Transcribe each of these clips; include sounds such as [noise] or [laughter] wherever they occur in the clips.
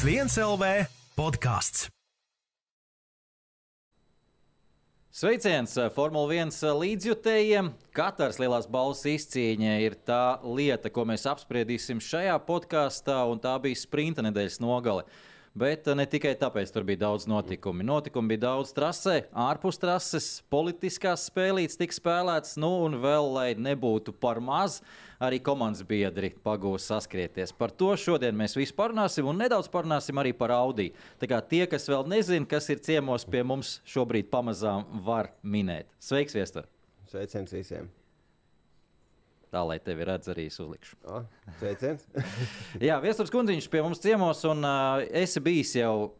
F1 LV podkāsts. Sveiciens eh, Formule 1 līdzjutējiem! Katrs lielās balvas izcīņa ir tā lieta, ko mēs apspriedīsim šajā podkāstā, un tā bija sprinta nedēļas nogale. Bet ne tikai tāpēc tur bija daudz notikumu. Notikumu bija daudz trasē, ārpus trases, politiskās spēlītes tika spēlētas, nu un vēl, lai nebūtu par maz, arī komandas biedri pagūs saskrieties. Par to šodien mēs visi parunāsim un nedaudz parunāsim arī par Audi. Tā kā tie, kas vēl nezina, kas ir ciemos pie mums, šobrīd pamazām var minēt. Sveiks, Viestur! Sveiciens visiem! Tā lai tevi redz arī uzlikšu. O, sveiciens! [laughs] Jā, Viestures kundziņš pie mums ciemos, un uh, esi bijis jau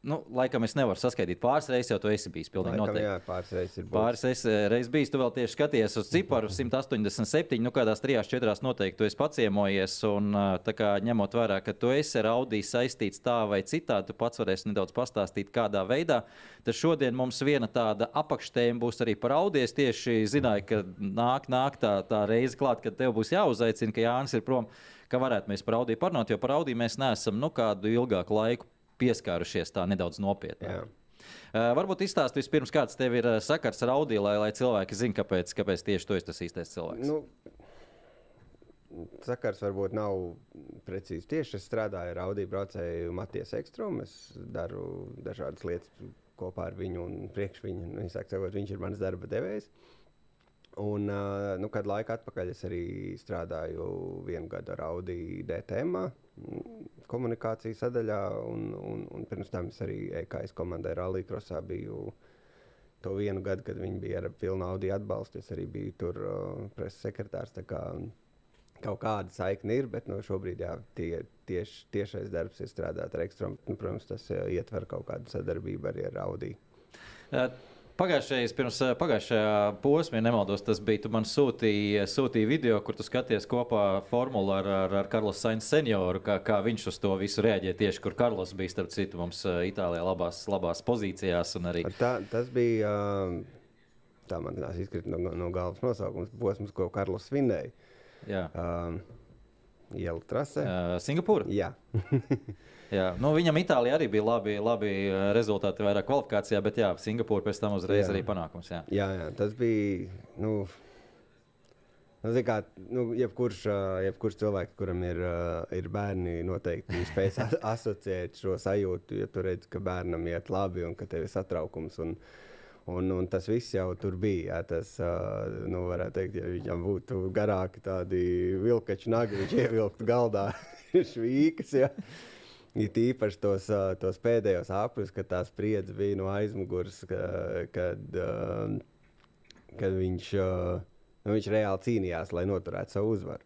Nu, laikam es nevaru saskaitīt pāris reizes, jau tu esi bijis pilnīgi Laikam, noteikti. jā, pāris reizes ir Pāris es, reizes bijis, tu vēl tieši skaties uz ciparu 187, nu kādās trijās, četrās noteikti tu esi paciemojies, un tā kā ņemot vērā, ka tu esi ar Audi saistīts tā vai citādi, tu pats varēsi nedaudz pastāstīt, kādā veidā. Tad šodien mums viena tāda apakštēma būs arī par Audi. Es tieši zināju, ka nāk, nāk tā, tā reize klāt, kad tev būs jāuzaicina, ka Jānis ir prom, ka varētu mēs par Audi parunāt, jo par Audi mēs neesam nu kādu ilgāku laiku pieskārušies tā nedaudz nopietnāk. Uh, varbūt izstāsti vispirms, kāds tev ir sakars ar Audi, lai, lai cilvēki zinātu, kāpēc, kāpēc tieši tu esi tas īstais cilvēks. Nu, sakars varbūt nav precīzi tieši. Es strādāju ar Audi braucēju Matijas Ekstromu. Es daru dažādas lietas kopā ar viņu un priekš viņu. Nu, saka, sakot, viņš ir mans darba devējs. Un, nu, kad laika atpakaļ es arī strādāju vienu gadu ar Audi DTM komunikācijas sadaļā, un, un, un pirms tam es arī EKS komandai Rallija Krosā biju to vienu gadu, kad viņi bija ar pilnu Audi atbalstu. Es arī biju tur preses sekretārs. Kā, kaut kāda saikne ir, bet nu, šobrīd jā, tie, tieši, tiešais darbs ir strādāt ar ekstrēmu. Nu, protams, tas ietver kaut kādu sadarbību arī ar Audi. Uh. Pagājušajā, pirms pagājušajā posmā, ja nemaldos, tas bija. Tu man sūtīji, sūtīji video, kur tu skaties kopā formulu ar, ar, ar Karlos Sainz senioru, kā, kā viņš uz to visu reaģēja. Tieši kur Karlos bija, starp citu, mums Itālijā labās, labās pozīcijās. Arī... Tā, tas bija, tā man tās izkrita no, no galvas nosaukums, posms, ko Karlos svinēja. Jā. Um, Iela trasē. Uh, Singapūra. Jā. [laughs] jā. Nu, viņam Itālijā arī bija labi, labi rezultāti, vairāk kvalifikācijā, bet jā, Singapūra pēc tam uzreiz jā. arī panākums. Jā. jā, jā, tas bija. Nu, Nu, kā, nu, jebkurš, jebkurš cilvēks, kuram ir, ir bērni, noteikti spēj [laughs] asociēt šo sajūtu, ja tu redz, ka bērnam iet labi un ka tev ir satraukums. Un, Un, un tas viss jau tur bija. Jā, tas, nu, varētu teikt, ja viņam būtu garāki tādi vilkači nagi, viņš ievilktu galdā [laughs] švīkas. Jā. Ir tīpaši tos, tos pēdējos apgabalus, kad tā spriedze bija no aizmugures, ka, kad, kad viņš, nu, viņš reāli cīnījās, lai noturētu savu uzvaru.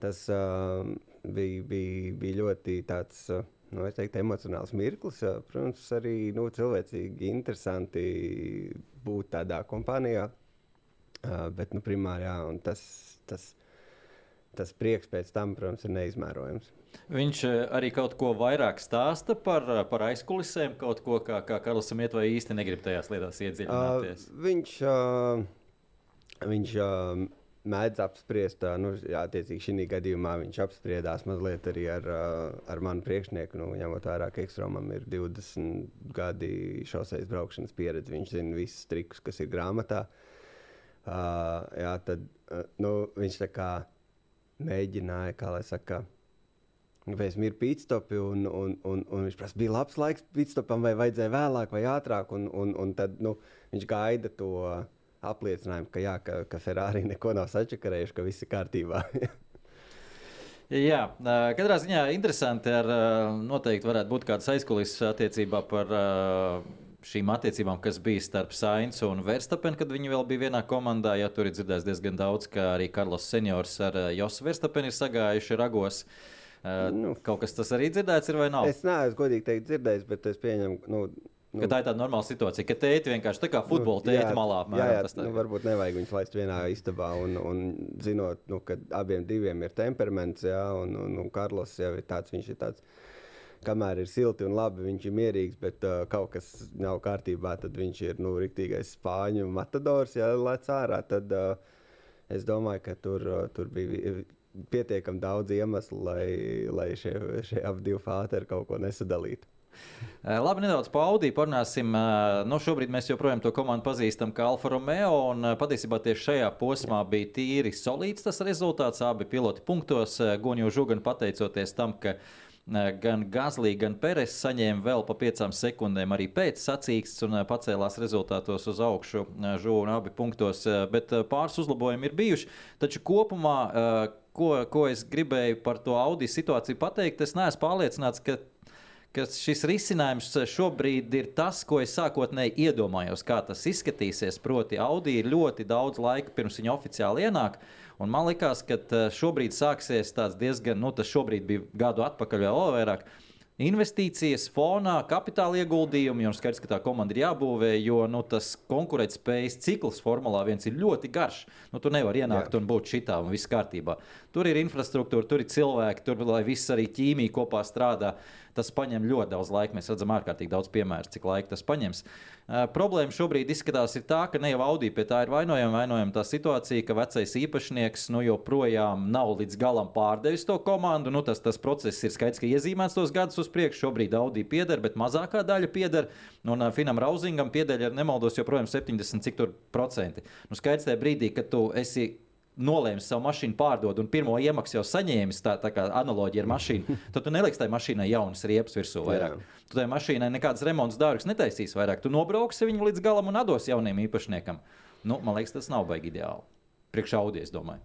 Tas bija, bija, bija ļoti tāds nu, teiktu, emocionāls mirklis. Protams, arī nu, cilvēcīgi interesanti būt tādā kompānijā. Bet, nu, primāri, jā, tas, tas, tas prieks pēc tam, protams, ir neizmērojams. Viņš arī kaut ko vairāk stāsta par, par aizkulisēm, kaut ko, kā, kā Karlsam iet, vai īsti negrib tajās lietās iedziļināties? Uh, viņš, uh, viņš uh, mēdz apspriest, nu, jā, attiecīgi šī gadījumā viņš apspriedās mazliet arī ar, ar manu priekšnieku. Nu, ņemot vērā, ka Ekstromam ir 20 gadi šoseis braukšanas pieredze, viņš zina visus trikus, kas ir grāmatā. Uh, jā, tad uh, nu, viņš tā kā mēģināja, kā lai saka, tam ir pīstopi, un, un, un, un viņš prasa, bija labs laiks pīstopam, vai vajadzēja vēlāk vai ātrāk. Un, un, un tad nu, viņš gaida to apliecinājumu, ka, jā, ka, ka Ferrari [laughs] neko nav sačakarējuši, ka viss ir kārtībā. [laughs] Jā, katrā ziņā interesanti. Ar, noteikti varētu būt kādas aizkulisēs attiecībā par šīm attiecībām, kas bija starp Sainz un Verstapenu, kad viņi vēl bija vienā komandā. Jā, tur ir dzirdēts diezgan daudz, ka arī Karlos Seniors ar Josu Verstapenu ir sagājuši ragos. Nu, Kaut kas tas arī dzirdēts, ir vai nav? Es neesmu godīgi teikt, dzirdējis, bet es pieņemu, nu, Nu, ka tā ir tāda normāla situācija, ka tēti vienkārši tā kā futbola nu, tēti malā apmēram. Jā, jā tas nu, varbūt nevajag viņus laist vienā istabā. Un, un zinot, nu, ka abiem diviem ir temperaments, jā, un, un, un Karlos jau ir tāds, viņš ir tāds. Kamēr ir silti un labi, viņš ir mierīgs, bet uh, kaut kas nav kārtībā, tad viņš ir nu, rīktīgais spāņu matadors. Ja lec ārā, tad uh, es domāju, ka tur, uh, tur bija pietiekami daudz iemeslu, lai, lai šie, šie abi divi fāteri kaut ko nesadalītu. Eh, labi, nedaudz par Audi parunāsim. Eh, nu, šobrīd mēs joprojām to komandu pazīstam kā Alfa Romeo. Eh, patiesībā tieši šajā posmā bija tīri solīts tas rezultāts. Abi piloti punktos, Gunju Žugan pateicoties tam, ka gan Gazlī, gan Peres saņēma vēl pa piecām sekundēm arī pēc sacīkstes un pacēlās rezultātos uz augšu žūna abi punktos. Bet pāris uzlabojumi ir bijuši. Taču kopumā, ko, ko es gribēju par to Audi situāciju pateikt, es neesmu pārliecināts, ka ka šis risinājums šobrīd ir tas, ko es sākotnēji iedomājos, kā tas izskatīsies. Proti, Audi ir ļoti daudz laika pirms viņa oficiāli ienāk. Un man liekas, ka šobrīd sāksies tāds diezgan, nu, tas šobrīd bija gadu atpakaļ vēl vairāk. Investīcijas fonā, kapitāla ieguldījumi, un skaidrs, ka tā komanda ir jābūvē, jo nu, tas konkurētspējas cikls Formulā 1 ir ļoti garš. Nu, tu nevari ienākt Jā. un būt šitā un viss kārtībā. Tur ir infrastruktūra, tur ir cilvēki, tur lai viss arī ķīmija kopā strādā. Uh, Tas prasa ļoti daudz laika. Mēs redzam, ārkārtīgi daudz piemēru, cik laika tas paņems. Uh, problēma šobrīd izskatās tā, ka ne jau Audi pie tā ir vainojama. Vainojama tā situācija, ka vecais īpašnieks nu, joprojām nav līdz galam pārdevis to komandu. Nu, tas, tas process ir skaidrs, ka iezīmēts tos gadus uz priekšu. Šobrīd Audi pieder, bet mazākā daļa pieder. Un uh, Finam Rauzingam pieder, ja nemaldos, joprojām 70 cik tur procenti. Nu, skaidrs tajā brīdī, kad tu esi nolēmis savu mašīnu pārdot un pirmo iemaksu jau saņēmis, tā, tā kā analoģija ar mašīnu, [laughs] tad tu neliksi tai mašīnai jaunas riepas virsū vairāk. Jā. Tu tai mašīnai nekādas remonta darbus netaisīsi vairāk. Tu nobrauksi viņu līdz galam un dos jauniem īpašniekam. Nu, man liekas, tas nav baigi ideāli. Priekš audies, domāju.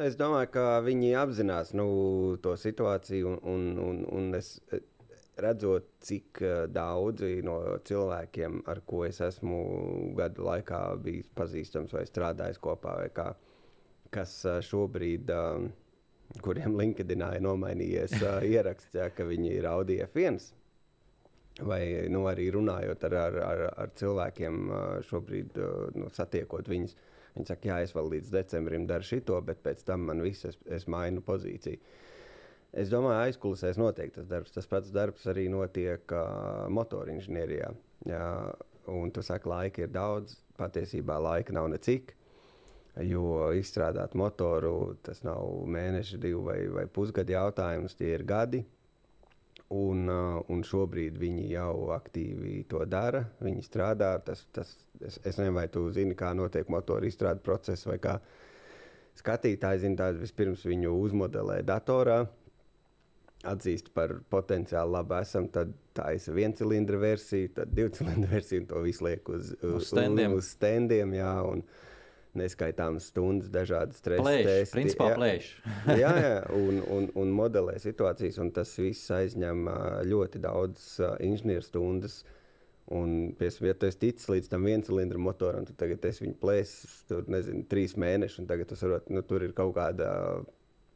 Es domāju, ka viņi apzinās nu, to situāciju, un, un, un, es redzot, cik daudzi no cilvēkiem, ar ko es esmu gadu laikā bijis pazīstams vai strādājis kopā, vai kā, uh, kas šobrīd, kuriem LinkedInā ir nomainījies [laughs] ieraksts, ja, ka viņi ir Audi F1. Vai nu, arī runājot ar, ar, ar, ar cilvēkiem, šobrīd nu, satiekot viņus, viņi saka, jā, es vēl līdz decembrim daru šito, bet pēc tam man viss, es, es mainu pozīciju. Es domāju, aizkulisēs notiek tas darbs. Tas pats darbs arī notiek uh, motorinženierijā. Jā, un tu saki, laika ir daudz, patiesībā laika nav necik. Jo izstrādāt motoru tas nav mēneši, divi vai, vai pusgadi jautājums, tie ir gadi. Un, uh, un šobrīd viņi jau aktīvi to dara. Viņi strādā. Tas, tas, es, es nezinu, vai tu zini, kā notiek motoru izstrādes process, vai kā skatītāji zina. Tātad vispirms viņu uzmodelē datorā, atzīst par potenciāli labu esam, tad tā ir viena cilindra versija, tad divu cilindru versija, un to visu liek uz, uz, uz standiem. Uz standiem jā, un, uh, neskaitāmas stundas, dažādas stresses. Principā jā, plēš. [laughs] jā, jā un, un, un modelē situācijas, un tas viss aizņem ļoti daudz uh, inženieru stundas. Un, piemēram, ja tu esi ticis līdz tam viens cilindra motoram, tad tagad es viņu plēsu, tur nezinu, trīs mēnešus, un tagad tas varot, nu, tur ir kaut kāda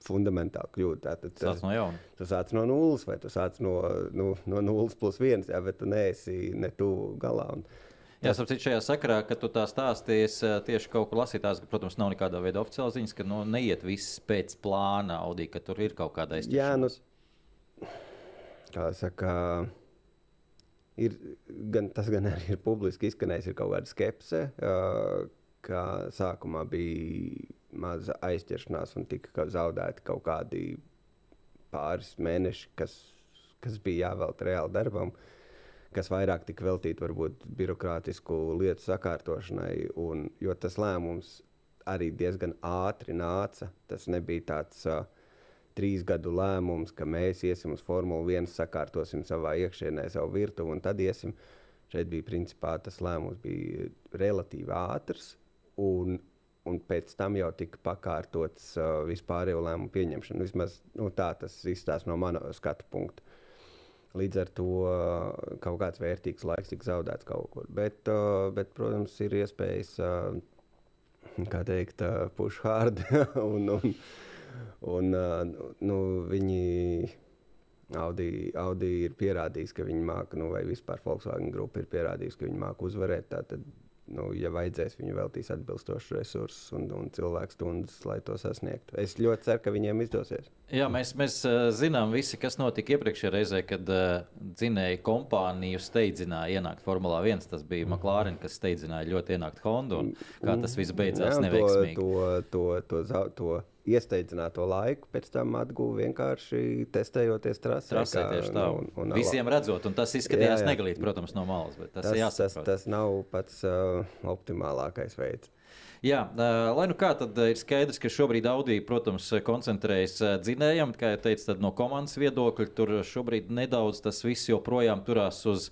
fundamentāla kļūda. Tātad, tas no jauna. Tu sāc no nulles, vai tu sāc no, nu, no nulles plus viens, jā, bet tu neesi ne tuvu galā. Un, Jā, sapratu, šajā sakarā, kad tu tā stāstījies, tieši kaut kur lasītājs, ka, protams, nav nekādā veidā oficiāla ziņas, ka nu, neiet viss pēc plāna, Audī, ka tur ir kaut kāda aizsardzība. Jā, nu, kā saka, ir gan tas, gan arī ir publiski izskanējis, ir kaut kāda skepse, ka sākumā bija maza aizķeršanās un tika zaudēti kaut kādi pāris mēneši, kas, kas bija jāvelta reāli darbam. Uh, kas vairāk tika veltīti varbūt birokrātisku lietu sakārtošanai, un, jo tas lēmums arī diezgan ātri nāca. Tas nebija tāds uh, trīs gadu lēmums, ka mēs iesim uz Formuli 1, sakārtosim savā iekšienē savu virtuvi un tad iesim. Šeit bija principā tas lēmums bija relatīvi ātrs, un, un pēc tam jau tika pakārtots uh, vispārējo lēmumu pieņemšana. Vismaz nu, tā tas izstāsta no mana skatu punkta. Līdz ar to uh, kaut kāds vērtīgs laiks tika zaudēts kaut kur. Bet, uh, bet protams, ir iespējas, uh, kā teikt, push hard. [laughs] un, un, un, nu, viņi Audi, Audi ir pierādījis, ka viņi māca, nu, vai vispār Volkswagen grupa ir pierādījusi, ka viņi māca uzvarēt. Tātad nu, ja vajadzēs, viņi veltīs atbilstošus resursus un, un cilvēku stundas, lai to sasniegtu. Es ļoti ceru, ka viņiem izdosies. Jā, mēs, mēs uh, zinām, visi, kas notika iepriekšējā reizē, kad uh, dzinēja kompāniju steidzināja ienākt Formulā 1. Tas bija McLaren, kas steidzināja ļoti ienākt Honda. Kā tas viss beidzās Jā, neveiksmīgi. To, to, to, to, to iesteidzināto laiku pēc tam atguva vienkārši testējoties trasē. Trasē kā, tieši tā. nu, un- un Visiem redzot, un tas izskatījās Jā, jā. neglīti, protams, no malas, tas, Tas, tas, tas nav pats uh, optimālākais veids. Jā, ā, lai nu kā, tad ir skaidrs, ka šobrīd Audi, protams, koncentrējas ā, dzinējam, kā jau teicu, no komandas viedokļa tur šobrīd nedaudz tas viss joprojām turās uz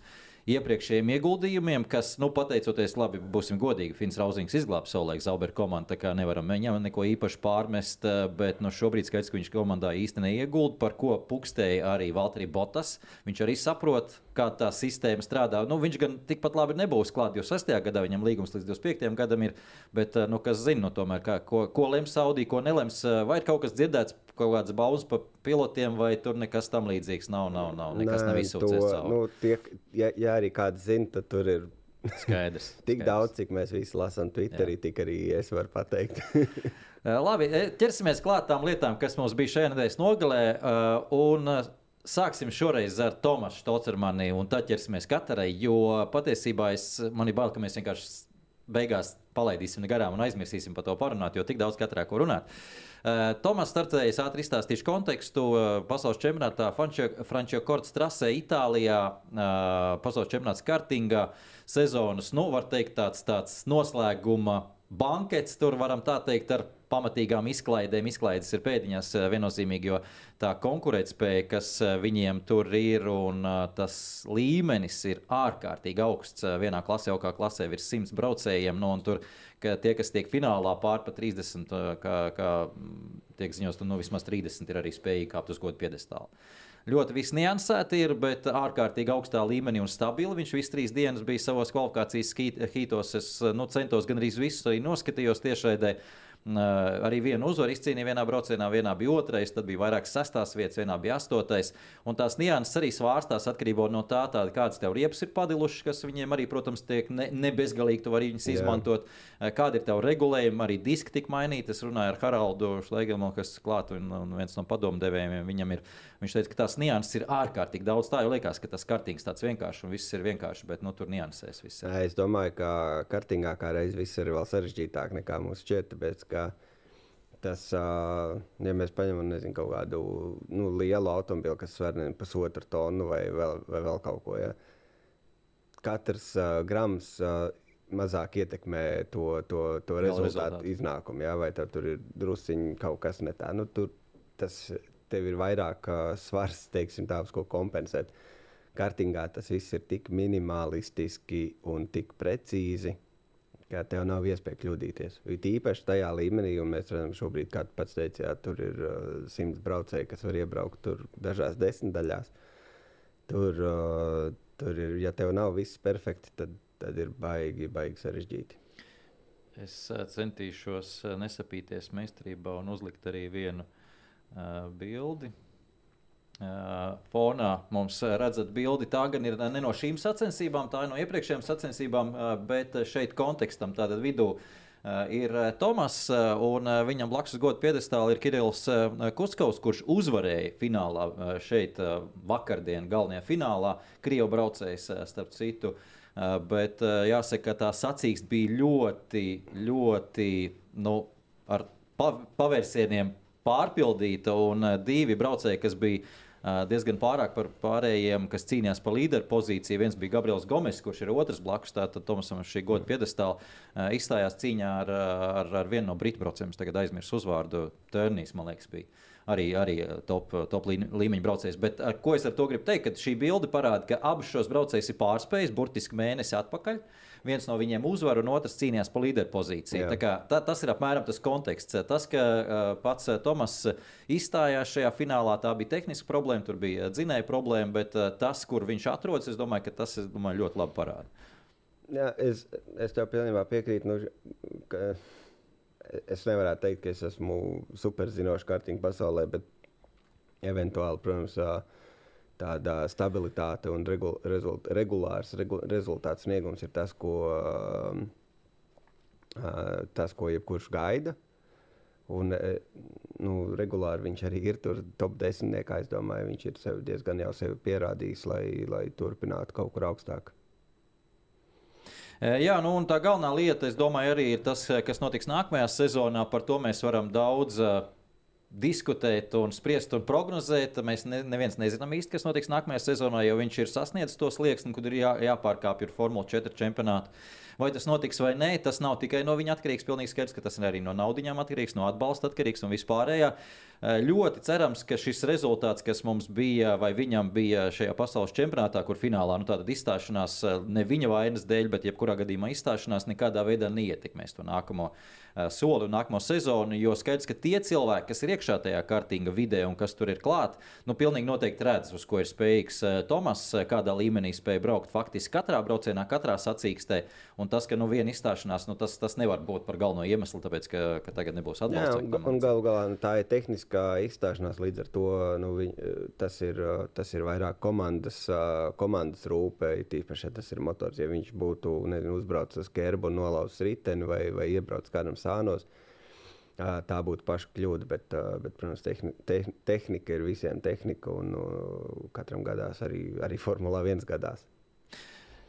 iepriekšējiem ieguldījumiem, kas, nu, pateicoties, labi, būsim godīgi, Fins Rauzings izglāba savulaik Zauberu komandu, tā kā nevaram viņam neko īpaši pārmest, ā, bet no šobrīd skaidrs, ka viņš komandā īsti neiegulda, par ko pukstēja arī Valtteri Botas. Viņš arī saprot, kā tā sistēma strādā. Nu, viņš gan tikpat labi nebūs klāt, jo 6. gadā viņam līgums līdz 25. gadam ir. Bet, eh, nu, kas zina, nu, tomēr, kā, ko, ko lems Saudija, ko nelems, eh, vai ir kaut kas dzirdēts, kaut kāds baumas par pilotiem, vai tur nekas tam līdzīgs nav. nav, nav nekas nav izsūcies cauri. nu, tie, ja, ja arī kāds zina, tad tur ir Skaidrs. [laughs] tik skaidrs. daudz, cik mēs visi lasām Twitterī, tik arī es varu pateikt. [laughs] Eh, Labi, ķersimies klāt tām lietām, kas mums bija šajā nedēļas nogalē. Un sāksim šoreiz ar Tomasu Štocermani, un tad ķersimies katrai. Jo patiesībā es, man ir bail, ka mēs vienkārši beigās palaidīsim garām un aizmirsīsim par to parunāt, jo tik daudz katrā ko runāt. Uh, Tomas startējis ātri izstāstīšu kontekstu. Uh, pasaules čempionātā Frančija Korts trasē Itālijā, uh, pasaules čempionāts kartingā sezonas, nu, var teikt, tāds, tāds noslēguma bankets, tur varam tā teikt, ar pamatīgām izklaidēm. Izklaides ir pēdiņās eh, viennozīmīgi, jo tā konkurētspēja, kas eh, viņiem tur ir, un eh, tas līmenis ir ārkārtīgi augsts. Vienā klasē, jau kā klasē, ir 100 braucējiem, nu, un tur ka tie, kas tiek finālā pār pa 30, eh, kā, kā tiek ziņos, tur nu, vismaz 30 ir arī spējīgi kāpt uz godu piedestālu. Ļoti viss niansēti ir, bet ārkārtīgi augstā līmenī un stabili. Viņš visas trīs dienas bija savos kvalifikācijas hītos. Es nu, centos gan arī visus arī noskatījos tiešraidē. Uh, arī vienu uzvaru izcīnīja vienā braucienā, vienā bija otrais, tad bija vairākas sestās vietas, vienā bija astotais. Un tās nianses arī svārstās atkarībā no tā, tāda, kādas tev riepas ir padilušas, kas viņiem arī, protams, tiek ne, ne bezgalīgi, tu vari viņus Jā. izmantot. Uh, Kāda ir tev regulējuma, arī diski tika mainīti. Es runāju ar Haraldu Šleigelu, kas klāt un, un viens no padomdevējiem. Viņam ir, viņš teica, ka tās nianses ir ārkārtīgi daudz. Tā jau liekas, ka tas kartings tāds vienkāršs un viss ir vienkārši, bet nu, tur niansēs viss. ir. Es domāju, ka kartingā kā reiz viss ir vēl sarežģītāk nekā mums šķiet. Tāpēc, ka tas, ja mēs paņemam nezinu, kaut kādu nu, lielu automobili, kas sver pusotru tonu vai vēl, vai vēl kaut ko, ja, katrs uh, grams uh, mazāk ietekmē to, to, to rezultātu rezultātu. iznākumu. Ja, vai tur ir drusciņi kaut kas ne tā. Nu, tur, tas tev ir vairāk uh, svars, teiksim, tā, uz ko kompensēt. Kartingā tas viss ir tik minimalistiski un tik precīzi, ka tev nav iespēja kļūdīties. It īpaši tajā līmenī, un mēs redzam, šobrīd, kā tu pats teici, jā, tur ir uh, simts braucēji, kas var iebraukt tur dažās desmitdaļās. Tur, uh, tur ir, ja tev nav viss perfekti, tad, tad ir baigi, baigi sarežģīti. Es centīšos nesapīties meistarībā un uzlikt arī vienu uh, bildi. Uh, fonā mums ā, redzat bildi. Tā gan ir ne no šīm sacensībām, tā ir no iepriekšējām sacensībām, bet šeit kontekstam tātad vidū. Uh, ir Tomas, un viņam blakus godu piedestālā ir Kirillis Kuskovs, kurš uzvarēja finālā šeit vakardien, galvenajā finālā. Krievu braucējs, starp citu. Uh, bet jāsaka, ka tā sacīksts bija ļoti, ļoti nu, ar pa, pavērsieniem pārpildīta. Un uh, divi braucēji, kas bija uh, diezgan pārāk par pārējiem, kas cīnījās par līderu pozīciju. Viens bija Gabriels Gomes, kurš ir otrs blakus. Tātad Tomasam šī goda piedestāla uh, izstājās cīņā ar, uh, ar, ar vienu no britu braucējiem. Es Tagad aizmirsu uzvārdu. Turnīs, man liekas, bija arī, arī top, top līme- līmeņa braucējs. Bet ar, ko es ar to gribu teikt? Šī bilde parāda, ka abus šos braucējus ir pārspējis burtiski mēnesi atpakaļ. Viens no viņiem uzvar, un otrs cīnījās par līderu pozīciju. Jā. Tā kā, tā, tas ir apmēram tas konteksts. Tas, ka uh, pats uh, Tomas uh, izstājās šajā finālā, tā bija tehniska problēma, tur bija dzinēja problēma, bet uh, tas, kur viņš atrodas, es domāju, ka tas domāju, ļoti labi parāda. Jā, es, es tev pilnībā piekrītu. Nu, ka es nevaru teikt, ka es esmu superzinošs kartiņu pasaulē, bet eventuāli, protams, ā, tāda stabilitāte un regul, rezult, regulārs regu, rezultāts sniegums ir tas, ko, ā, ā, tas, ko jebkurš gaida. Un, e, nu, regulāri viņš arī ir tur top 10. Es domāju, viņš ir sev diezgan jau sevi pierādījis, lai, lai turpinātu kaut kur augstāk. E, Jā, nu un tā galvenā lieta, es domāju, arī ir tas, kas notiks nākamajā sezonā. Par to mēs varam daudz e, diskutēt, un spriest un prognozēt. Mēs ne, neviens nezinām īsti, kas notiks nākamajā sezonā, jo viņš ir sasniedzis to slieksni, kur ir jā, jāpārkāpj ar Formule 4 čempionātu. Vai tas notiks vai nē, tas nav tikai no viņa atkarīgs. Pilnīgi skaidrs, ka tas ir arī no naudiņām atkarīgs, no atbalsta atkarīgs un vispārējā. Eh, ļoti cerams, ka šis rezultāts, kas mums bija, vai viņam bija šajā pasaules čempionātā, kur finālā nu, izstāšanās eh, ne viņa vainas dēļ, bet jebkurā gadījumā izstāšanās nekādā veidā neietekmēs to nākamo Eh, soli un nākamo sezonu. Jo skaidrs, ka tie cilvēki, kas ir iekšā tajā kārtīga vidē un kas tur ir klāt, nu, pilnīgi noteikti redz, uz ko ir spējīgs eh, Tomas, eh, kādā līmenī spēja braukt faktiski katrā braucienā, katrā sacīkstē. Un tas, ka nu, viena izstāšanās, nu, tas, tas nevar būt par galveno iemeslu, tāpēc, ka, ka tagad nebūs un galu galā nu, tā ir tehniskā izstāšanās, līdz ar to nu, viņ, tas, ir, tas ir vairāk komandas, komandas rūpe, tīpaši, ja tas ir motors. Ja viņš būtu nezinu, uzbraucis uz ķērbu un nolauzis riteni vai, vai iebraucis kādam sānos. Tā būtu paša kļūda, bet, bet protams, tehni, tehn, tehnika ir visiem tehnika, un katram gadās arī, arī Formula 1 gadās.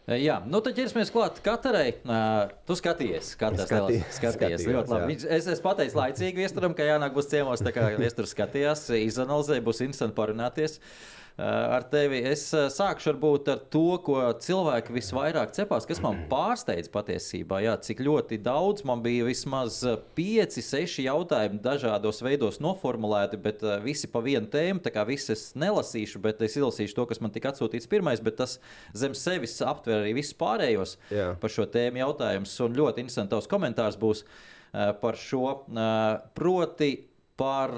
Jā, nu tad ķersimies klāt katrai. Uh, tu skaties, katrs skaties, skaties ļoti labi. Jā. Es, es pateicu laicīgi viesturam, ka jānāk būs ciemos, tā kā viesturs skatījās, izanalizē, būs interesanti parunāties. Uh, Eh, ar tevi. Es eh, sākšu varbūt ar to, ko cilvēki visvairāk cepās, kas man pārsteidz patiesībā. Jā, cik ļoti daudz man bija vismaz eh, pieci, seši jautājumi dažādos veidos noformulēti, bet visi pa vienu tēmu. Tā kā viss es nelasīšu, bet es izlasīšu to, kas man tika atsūtīts pirmais, bet tas zem sevis aptver arī visus pārējos Jā. par šo tēmu jautājumus. Un ļoti interesants tavs komentārs būs par šo proti par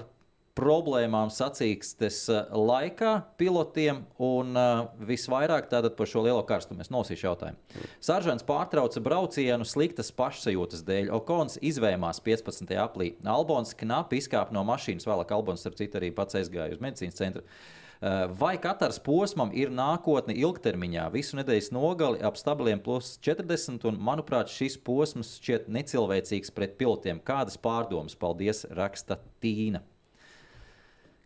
problēmām sacīkstes eh, laikā pilotiem un uh, visvairāk tātad par šo lielo karstumu. Es nosīšu jautājumu. Saržants pārtrauca braucienu sliktas pašsajūtas dēļ. Okons izvēmās 15. aprīlī. Albons knapi izkāpa no mašīnas, vēlāk Albons, starp citu, arī pats aizgāja uz medicīnas centru. Uh, vai katrs posmam ir nākotne ilgtermiņā? Visu nedēļas nogali ap stabiliem plus 40, un manuprāt, šis posms šķiet necilvēcīgs pret pilotiem. Kādas pārdomas? Paldies, raksta Tīna.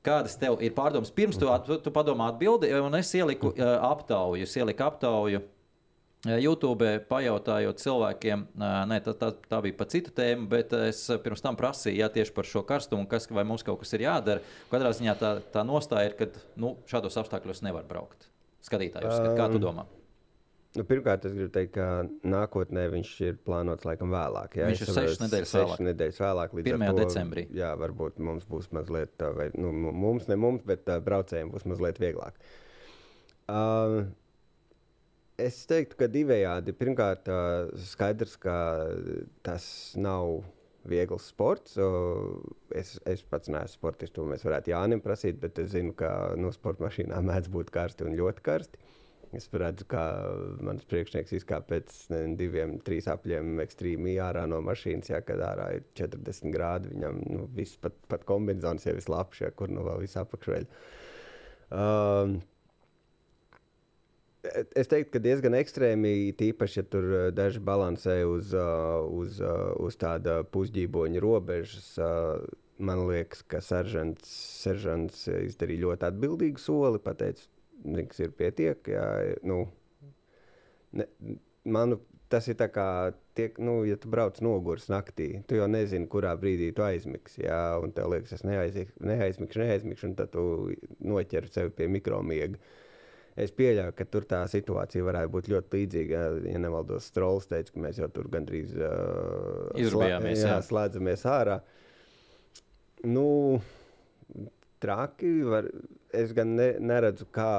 Kādas tev ir pārdomas? Pirms tu, tu, tu padomā atbildi, un es ieliku uh, aptauju. Es ieliku aptauju uh, YouTube, pajautājot cilvēkiem, uh, ne, tā, tā, tā bija par citu tēmu, bet es pirms tam prasīju jā, tieši par šo karstumu, kas, vai mums kaut kas ir jādara. Katrā ziņā tā, tā nostāja ir, ka nu, šādos apstākļos nevar braukt. Skatītājus, kā tu domā? Nu, pirmkārt, es gribu teikt, ka nākotnē viņš ir plānots laikam vēlāk. Jā, viņš ir sešas nedēļas vēlāk. Nedēļas vēlāk 1. To, decembrī. Jā, varbūt mums būs mazliet, vai nu, mums, ne mums, bet uh, braucējiem būs mazliet vieglāk. Uh, es teiktu, ka divējādi. Pirmkārt, uh, skaidrs, ka tas nav viegls sports. Es, es pats neesmu sportists, to mēs varētu Jānim prasīt, bet es zinu, ka no nu, sporta mašīnām mēdz būt karsti un ļoti karsti. Es redzu, kā mans priekšnieks izkāpa pēc diviem, trīs apļiem ekstrēmī ārā no mašīnas, ja kad ārā ir 40 grādi. Viņam nu, viss pat, pat kombinācijas jau ir slapjš, ja, kur nu vēl viss apakšveļ. Um, Es teiktu, ka diezgan ekstrēmi, tīpaši, ja tur uh, daži balansē uz, uh, uz, uh, uz tāda pusģīboņa robežas. Man liekas, ka seržants, seržants izdarīja ļoti atbildīgu soli. Pateicu, kas ir pietiek. Jā, nu, ne, manu, tas ir tā kā, tiek, nu, ja tu brauc nogurs naktī, tu jau nezini, kurā brīdī tu aizmigsi. Jā, un tev liekas, es neaizmigšu, neaizmigšu, neaizmigšu un tad tu noķer sevi pie mikromiega. Es pieļauju, ka tur tā situācija varētu būt ļoti līdzīga. Ja nemaldos, Strāls teica, ka mēs jau tur gandrīz uh, slēdzamies ārā. Nu, traki. Var, es gan ne, neredzu, kā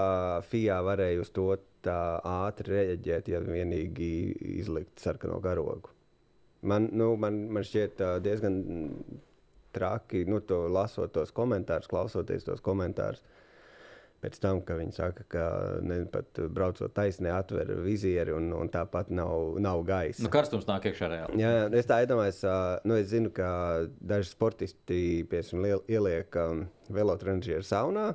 FIA varēja uz to tā ātri reaģēt, ja vienīgi izlikt sarkano karogu. Man, nu, man, man šķiet diezgan traki, nu, to lasot tos komentārus, klausoties tos komentārus. Uh, pēc tam, ka viņi saka, ka ne, pat braucot taisnē, atver vizieri un, un tāpat nav, nav gaisa. Nu, karstums nāk iekšā reāli. Jā, es tā iedomājos, nu, es zinu, ka daži sportisti piemēram ieliek um, velotrenžieru saunā.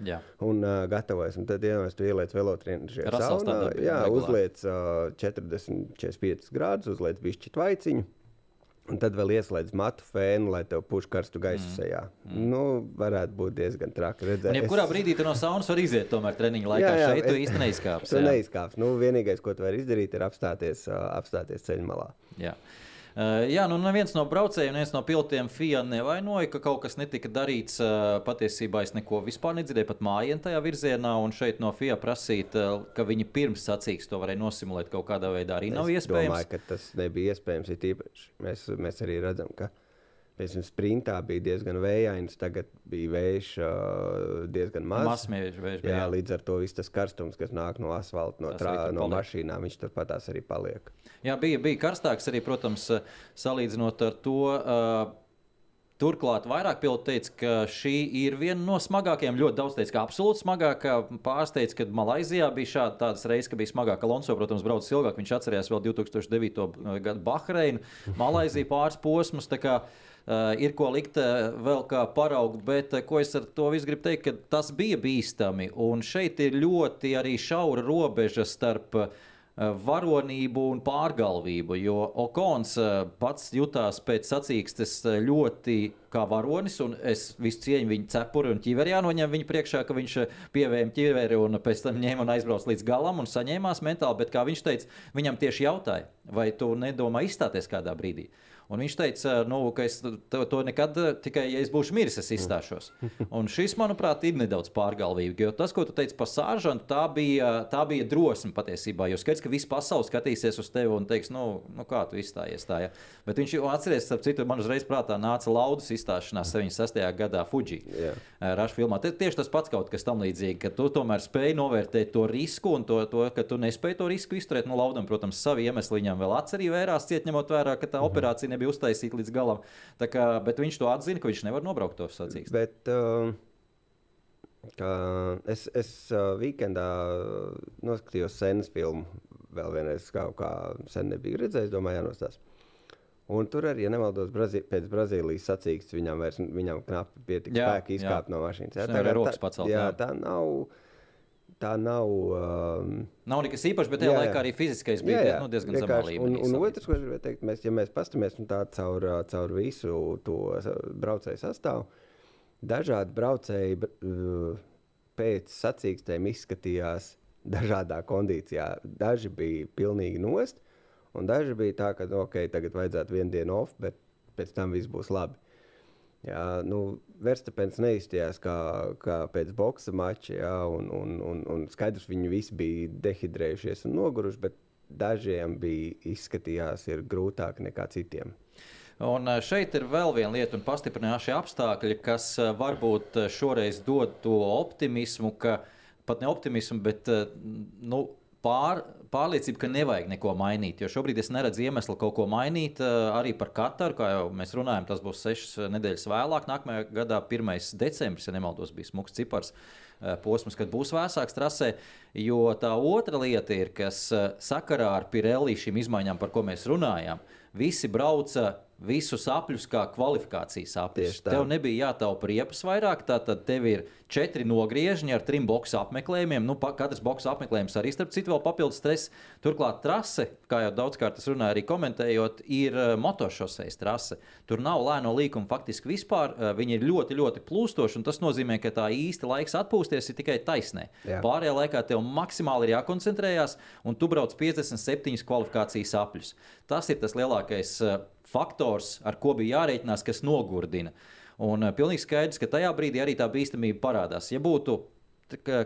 Jā. Un uh, gatavojas. Un tad, ja tu ieliec velotrenžieru saunā, jā, uzliec uh, 40, 45 grādus, uzliec bišķi tvaiciņu. Un tad vēl ieslēdz matu fēnu, lai tev puš karstu gaisu mm. sejā. Mm. Nu, varētu būt diezgan traki redzēt. Jebkurā es... brīdī tu no saunas vari iziet, tomēr treniņa laikā. Jā, jā, šeit tu es... īsti neizkāpsi. tu neizkāpsi. Nu, vienīgais, ko tu vari izdarīt, ir apstāties, apstāties ceļmalā. Jā. Uh, jā, nu neviens no braucējiem, neviens no pilotiem FIA nevainoja, ka kaut kas netika darīts. Uh, patiesībā es neko vispār nedzirdēju, pat mājienā tajā virzienā. Un šeit no FIA prasīt, uh, ka viņi pirms sacīks to varēja nosimulēt kaut kādā veidā, arī nav es iespējams. domāju, ka tas nebija iespējams. Mēs, mēs arī redzam, ka piemēram, sprintā bija diezgan vējains, tagad bija vējš diezgan maz. Masmieži vējš bija. Jā, līdz ar to viss tas karstums, kas nāk no asfalta, no, trā, no paliek. mašīnām, viņš turpat tās arī paliek. jā bija, bija karstāks arī, protams, salīdzinot ar to. Uh, Turklāt vairāk piloti teica, ka šī ir viena no smagākajām. Ļoti daudz teica, ka absolūti smagākā. Pārsteidz, ka Malaisijā bija šāda tādas reizes, ka bija smagāka. Alonso, protams, braucis ilgāk. Viņš atcerējās vēl 2009. gada Bahreinu, Malaisiju pāris posmus. Uh, ir ko likt uh, vēl kā paraugt, bet uh, ko es ar to visu gribu teikt, ka tas bija bīstami. Un šeit ir ļoti arī šaura robeža starp uh, varonību un pārgalvību. Jo Okons uh, pats jutās pēc sacīkstes uh, ļoti kā varonis, un es visu cieņu viņa cepuri un ķiveri jānoņem viņa priekšā, ka viņš uh, pievēja ķiveri un pēc tam ņēma un aizbrauca līdz galam un saņēmās mentāli. Bet kā viņš teica, viņam tieši jautāja, vai tu nedomā izstāties kādā brīdī. Un viņš teica, nu, ka es to, to nekad, tikai ja es būšu miris, es izstāšos. [laughs] Un šis, manuprāt, ir nedaudz pārgalvīgi. Jo tas, ko tu teici par sāržantu, tā bija, tā bija drosme patiesībā. Jo skaidrs, ka viss pasaule skatīsies uz tevi un teiks, nu, nu kā tu izstājies tā. Ja? Bet viņš jau atceries, starp citu, man uzreiz prātā nāca Laudas izstāšanās 76. gadā Fuji. Jā. Rašu filmā. Tie- Tieši tas pats kaut kas tam līdzīgs, ka tu tomēr spēj novērtēt to risku un to, to ka tu nespēji to risku izturēt. Nu, Laudam, protams, savi iemesli viņam vēl atcerī vērās, ciet ņemot vērā, ka tā operācija nebija uztaisīta līdz galam. Kā, bet viņš to atzina, ka viņš nevar nobraukt to sacīkstu. Bet uh, kā es, es uh, weekendā noskatījos senas filmu. Vēl vienreiz, kā, kā sen nebiju redzējis, domāju, jānostās. Un tur arī, ja nemaldos, Brazī pēc Brazīlijas sacīkstes viņam vairs viņam knapi pietika Jā, spēka izkāpt jā. no mašīnas. Viņš tā kā rokas pacelt, Jā, jā. tā nav. Tā nav. Um, Nav nekas īpašs, bet tajā Jā, laikā arī fiziskais bija jā, jā. Nu, diezgan zemā līmenī. Un, un otrs, ko es gribēju teikt, mēs, ja mēs paskatāmies tā caur, caur visu to braucēju sastāvu, dažādi braucēji br- pēc sacīkstēm izskatījās dažādā kondīcijā. Daži bija pilnīgi nost, un daži bija tā, ka ok, tagad vajadzētu vienu dienu off, bet pēc tam viss būs labi. Jā, nu, Verstapens neizstājās kā, kā pēc boxa mača, jā, un, un, un, un skaidrs, viņi visi bija dehidrējušies un noguruši, bet dažiem bija izskatījās ir grūtāk nekā citiem. Un ā, šeit ir vēl viena lieta, un pastiprināšie apstākļi, kas ā, varbūt ā, šoreiz dod to optimismu, ka pat ne optimismu, bet nu, pār, pārliecību, ka nevajag neko mainīt. Jo šobrīd es neredzu iemeslu kaut ko mainīt. ā, Arī par Kataru, kā jau mēs runājam, tas būs sešas nedēļas vēlāk. Nākamajā gadā, 1. decembris, ja nemaldos, bija smūgs cipars. ā, Posms, kad būs vēsāks trasē, jo tā otra lieta ir, kas sakarā ar Pirelli šīm izmaiņām, par ko mēs runājām, visi brauca visus apļus kā kvalifikācijas apļus. Tev nebija jātaupa riepas vairāk, tad tev ir četri nogriežņi ar trim boxu apmeklējumiem. Nu, pa, katrs boxu apmeklējums arī starp citu vēl papildus stress. Turklāt trase, kā jau daudzkārt es runāju, arī komentējot, ir uh, motošoseis trase. Tur nav lēno līkuma faktiski vispār. Uh, viņi ir ļoti, ļoti plūstoši, un tas nozīmē, ka tā īsti laiks atpūsties ir tikai taisnē. Jā. Pārējā laikā tev maksimāli ir jākoncentrējās, un tu brauc 57 kvalifikācijas apļus. Tas ir tas lielākais uh, faktors, ar ko bija jārēķinās, kas nogurdina. Un uh, pilnīgi skaidrs, ka tajā brīdī arī tā bīstamība parādās. Ja būtu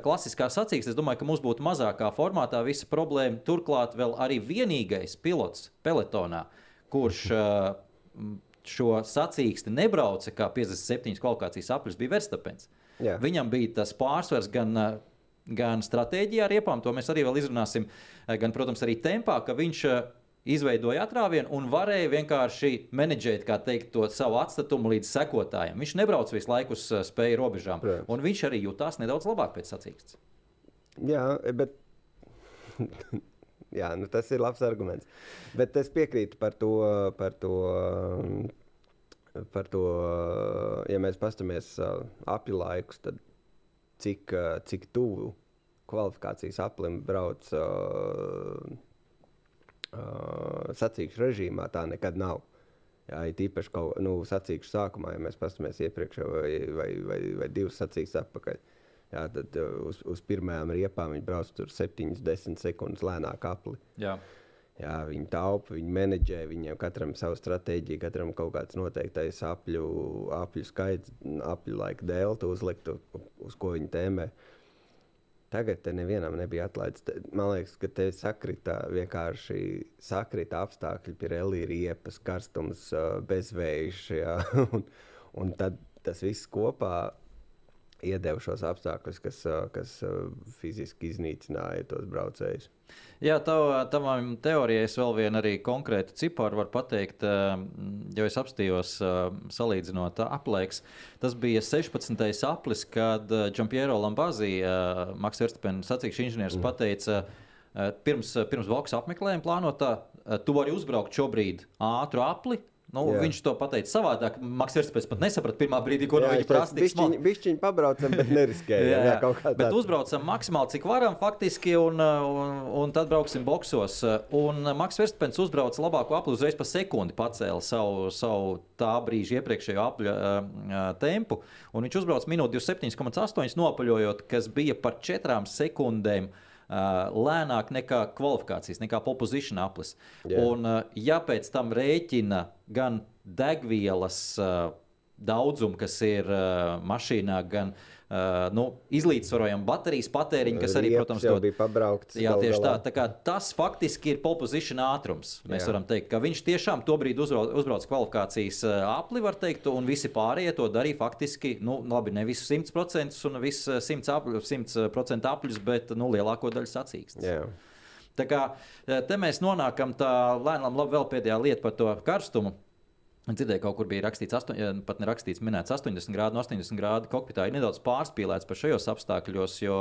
klasiskā sacīksts, es domāju, ka mums būtu mazākā formātā visa problēma. Turklāt vēl arī vienīgais pilots pelotonā, kurš m, šo sacīksti nebrauca kā 57 kvalifikācijas aplis, bija Verstapens. Jā. Viņam bija tas pārsvars gan, uh, gan stratēģijā, ar riepām, to mēs arī vēl izrunāsim, gan, protams, arī tempā, ka viņš izveidoja atrāvienu un varēja vienkārši menedžēt, kā teikt, to savu atstatumu līdz sekotājiem. Viņš nebrauc visu laiku uz uh, spēju robežām, Protams. un viņš arī jutās nedaudz labāk pēc sacīksts. Jā, bet [laughs] jā, nu tas ir labs arguments. Bet es piekrītu par to, par to, par to ja mēs paskatāmies apli laikus, tad cik, ā, cik tuvu kvalifikācijas aplim brauc uh, uh, sacīkšu režīmā, tā nekad nav. Jā, ir īpaši kaut nu, sacīkšu sākumā, ja mēs paskatāmies iepriekš vai, vai, vai, vai divas sacīkstus atpakaļ. Jā, tad uh, uz, uz pirmajām riepām viņi brauc tur 7, 10 sekundes lēnāk apli. Jā. Jā, viņi taupa, viņi menedžē, viņiem katram ir sava stratēģija, katram kaut kāds noteiktais apļu, apļu skaits, apļu laika delta uzlikt, uz ko viņi tēmē. Tagad te nevienam nebija atlaists. Man liekas, ka te sakrita vienkārši sakrita apstākļi, pirelī riepas, karstums, bezvējš. [laughs] un, un tad tas viss kopā iedeva šos apstākļus, kas, kas fiziski iznīcināja tos braucējus. Jā, tavam teorijai es vēl vienu arī konkrētu ciparu varu pateikt, jo es apstījos salīdzinot aplēks. Tas bija 16. aplis, kad Džampiero Lambazī, Maks Verstapens sacīkšu inženieris, mm. pateica, pirms, pirms boxa apmeklējuma plānotā, tu vari uzbraukt šobrīd ātru apli, Nu, jā. viņš to pateica savādāk. Maks Verspēns pat nesaprata pirmā brīdī, ko no viņa prasa. Bišķiņ, bišķiņ pabraucam, bet [laughs] neriskējam. jā, jā. jā bet uzbraucam maksimāli, cik varam faktiski, un, un, un tad brauksim boksos. Un Maks Verspēns uzbrauca labāko apli uzreiz pa sekundi, pacēla savu, savu tā brīža iepriekšējo apļa uh, tempu. Un viņš uzbrauca minūti 27,8 nopaļojot, kas bija par 4 sekundēm. Uh, lēnāk nekā kvalifikācijas, nekā popozīcijas aplis. Yeah. Un, ja pēc tam rēķina gan degvielas daudzumu, kas ir mašīnā, gan uh, Uh, nu, izlīdzsvarojam baterijas patēriņu, kas arī, Rieps protams, to, bija pabraukts. Jā, tieši galā. tā. tā tas faktiski ir popozīcija ātrums. Mēs jā. varam teikt, ka viņš tiešām to brīdi uzbrauc, uzbrauc kvalifikācijas apli, var teikt, un visi pārējie to darīja faktiski, nu, labi, ne visus 100% un visus 100%, 100 apļus, bet nu, lielāko daļu sacīksts. Tā kā te mēs nonākam tā lēnām, labi, vēl pēdējā lieta par to karstumu. Dzirdēju, kaut kur bija rakstīts, astoņ, pat ne rakstīts, minēts 80 grādu, no 80 grādu kokpitā ir nedaudz pārspīlēts par šajos apstākļos, jo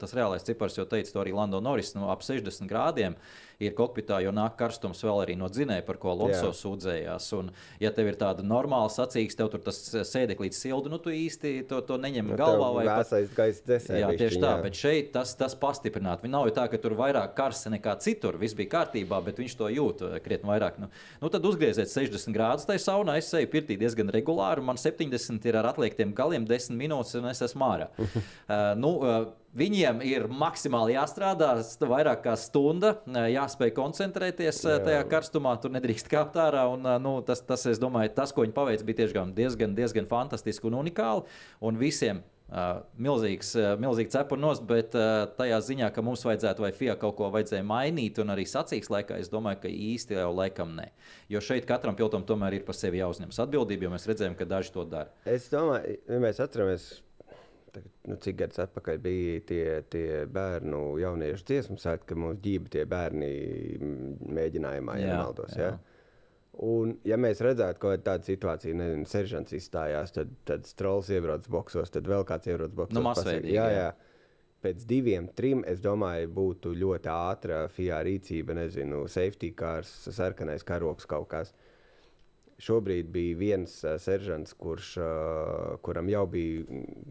tas reālais cipars jau teica to arī Lando Norris, no nu, ap 60 grādiem ir kokpitā, jo nāk karstums vēl arī no dzinēja, par ko Lonso sūdzējās. Un, ja tev ir tāda normāla sacīks, tev tur tas sēdeklīts sildu, nu tu īsti to, to neņem nu, galvā. Vai pat gaisa dzēsē. Jā, tieši tā, jā. bet šeit tas, tas pastiprināti. Viņa nav tā, ka tur vairāk karsta nekā citur, viss bija kārtībā, bet viņš to jūt eh, krietni vairāk. Nu, nu tad uzgrieziet 60 grādus tajā saunā, es eju pirtī diezgan regulāri, man 70 ir ar atliektiem galiem 10 minūtes, un es esmu ārā. uh, [laughs] nu, uh, Viņiem ir maksimāli jāstrādā, vairāk kā stunda, jāspēj koncentrēties Jā. tajā karstumā, tur nedrīkst kāpt ārā. Un, nu, tas, tas, es domāju, tas, ko viņi paveic, bija tiešām diezgan, diezgan fantastiski un unikāli. Un visiem Uh, milzīgs, uh, milzīgs cepurnos, bet uh, tajā ziņā, ka mums vajadzētu vai FIA kaut ko vajadzēja mainīt, un arī sacīks laikā, es domāju, ka īsti jau laikam nē. Jo šeit katram pilotam tomēr ir par sevi jāuzņemas atbildība, jo mēs redzējām, ka daži to dara. Es domāju, ja mēs atceramies nu, cik gadus atpakaļ bija tie, tie bērnu jauniešu dziesmu sēkļi, ka mums ģība tie bērni mēģinājumā, ja nemaldos. Ja? Un, ja mēs redzētu, ka tāda situācija, nezinu, seržants izstājās, tad, tad strāls iebrauc boxos, tad vēl kāds iebrauc boxos. Nu, masveidīgi, jā, jā. Pēc diviem, trim, es domāju, būtu ļoti ātra FIA rīcība, nezinu, safety cars, sarkanais karoks kaut kas. Uh, Šobrīd bija viens uh, seržants, kurš, uh, kuram jau bija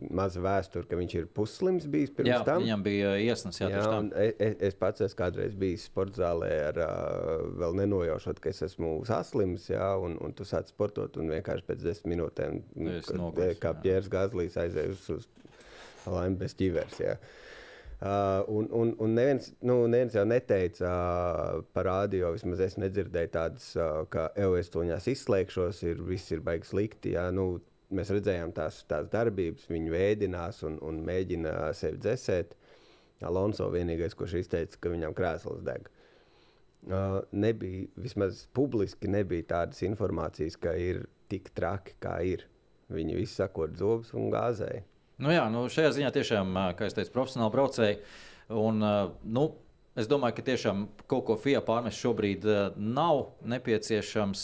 maza vēsture, ka viņš ir pusslims bijis pirms jā, tam. Viņam bija iesnas, jā, jā es, e, es pats esmu kādreiz bijis sporta zālē, ar, uh, vēl nenojaušot, ka es esmu saslims, jā, un, un tu sāc sportot, un vienkārši pēc desmit minūtēm, kad, kā Pjērs Gazlīs aizēja uz, uz laimi bez ķivers. Jā. Uh, un, un, un neviens, nu, neviens jau neteica uh, par rādio, vismaz es nedzirdēju tādas, uh, ka EOS toņās izslēgšos, ir, viss ir baigs slikti. Jā, nu, mēs redzējām tās, tās darbības, viņi vēdinās un, un mēģina sevi dzēsēt. Alonso vienīgais, kurš izteica, ka viņam krēsls deg. Uh, nebija, vismaz publiski nebija tādas informācijas, ka ir tik traki, kā ir. Viņi visi sakot zobus un gāzēja. Nu jā, nu šajā ziņā tiešām, kā es teicu, profesionāli braucēji. Un, nu, Es domāju, ka tiešām kaut ko FIA pārmest šobrīd nav nepieciešams,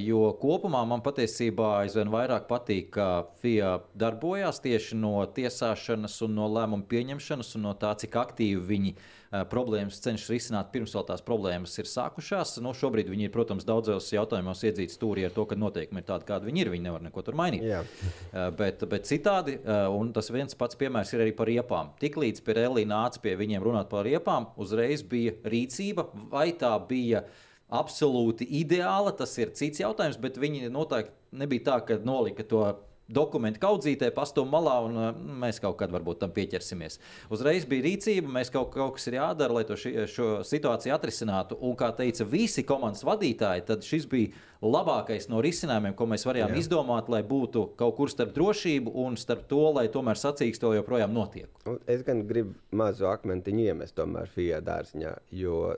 jo kopumā man patiesībā aizvien vairāk patīk, ka FIA darbojās tieši no tiesāšanas un no lēmumu pieņemšanas un no tā, cik aktīvi viņi ir problēmas cenšas risināt pirms vēl tās problēmas ir sākušās. Nu, šobrīd viņi ir, protams, daudzos jautājumos iedzīti stūrī ar to, ka noteikumi ir tādi, kādi viņi ir. Viņi nevar neko tur mainīt. Jā. Eh, bet, bet citādi, eh, un tas viens pats piemērs ir arī par riepām. Tiklīdz Pirelli nāca pie viņiem runāt par riepām, uzreiz bija rīcība, vai tā bija absolūti ideāla. Tas ir cits jautājums, bet viņi noteikti nebija tā, ka nolika to dokumenti kaudzītē, pastāv malā, un uh, mēs kaut kad varbūt tam pieķersimies. Uzreiz bija rīcība, mēs kaut, kaut kas ir jādara, lai to ši, šo situāciju atrisinātu. Un, kā teica visi komandas vadītāji, tad šis bija labākais no risinājumiem, ko mēs varējām Jā. izdomāt, lai būtu kaut kur starp drošību un starp to, lai tomēr sacīksto joprojām notiek. Es gan gribu mazu akmentiņu iemest tomēr FIA dārziņā, jo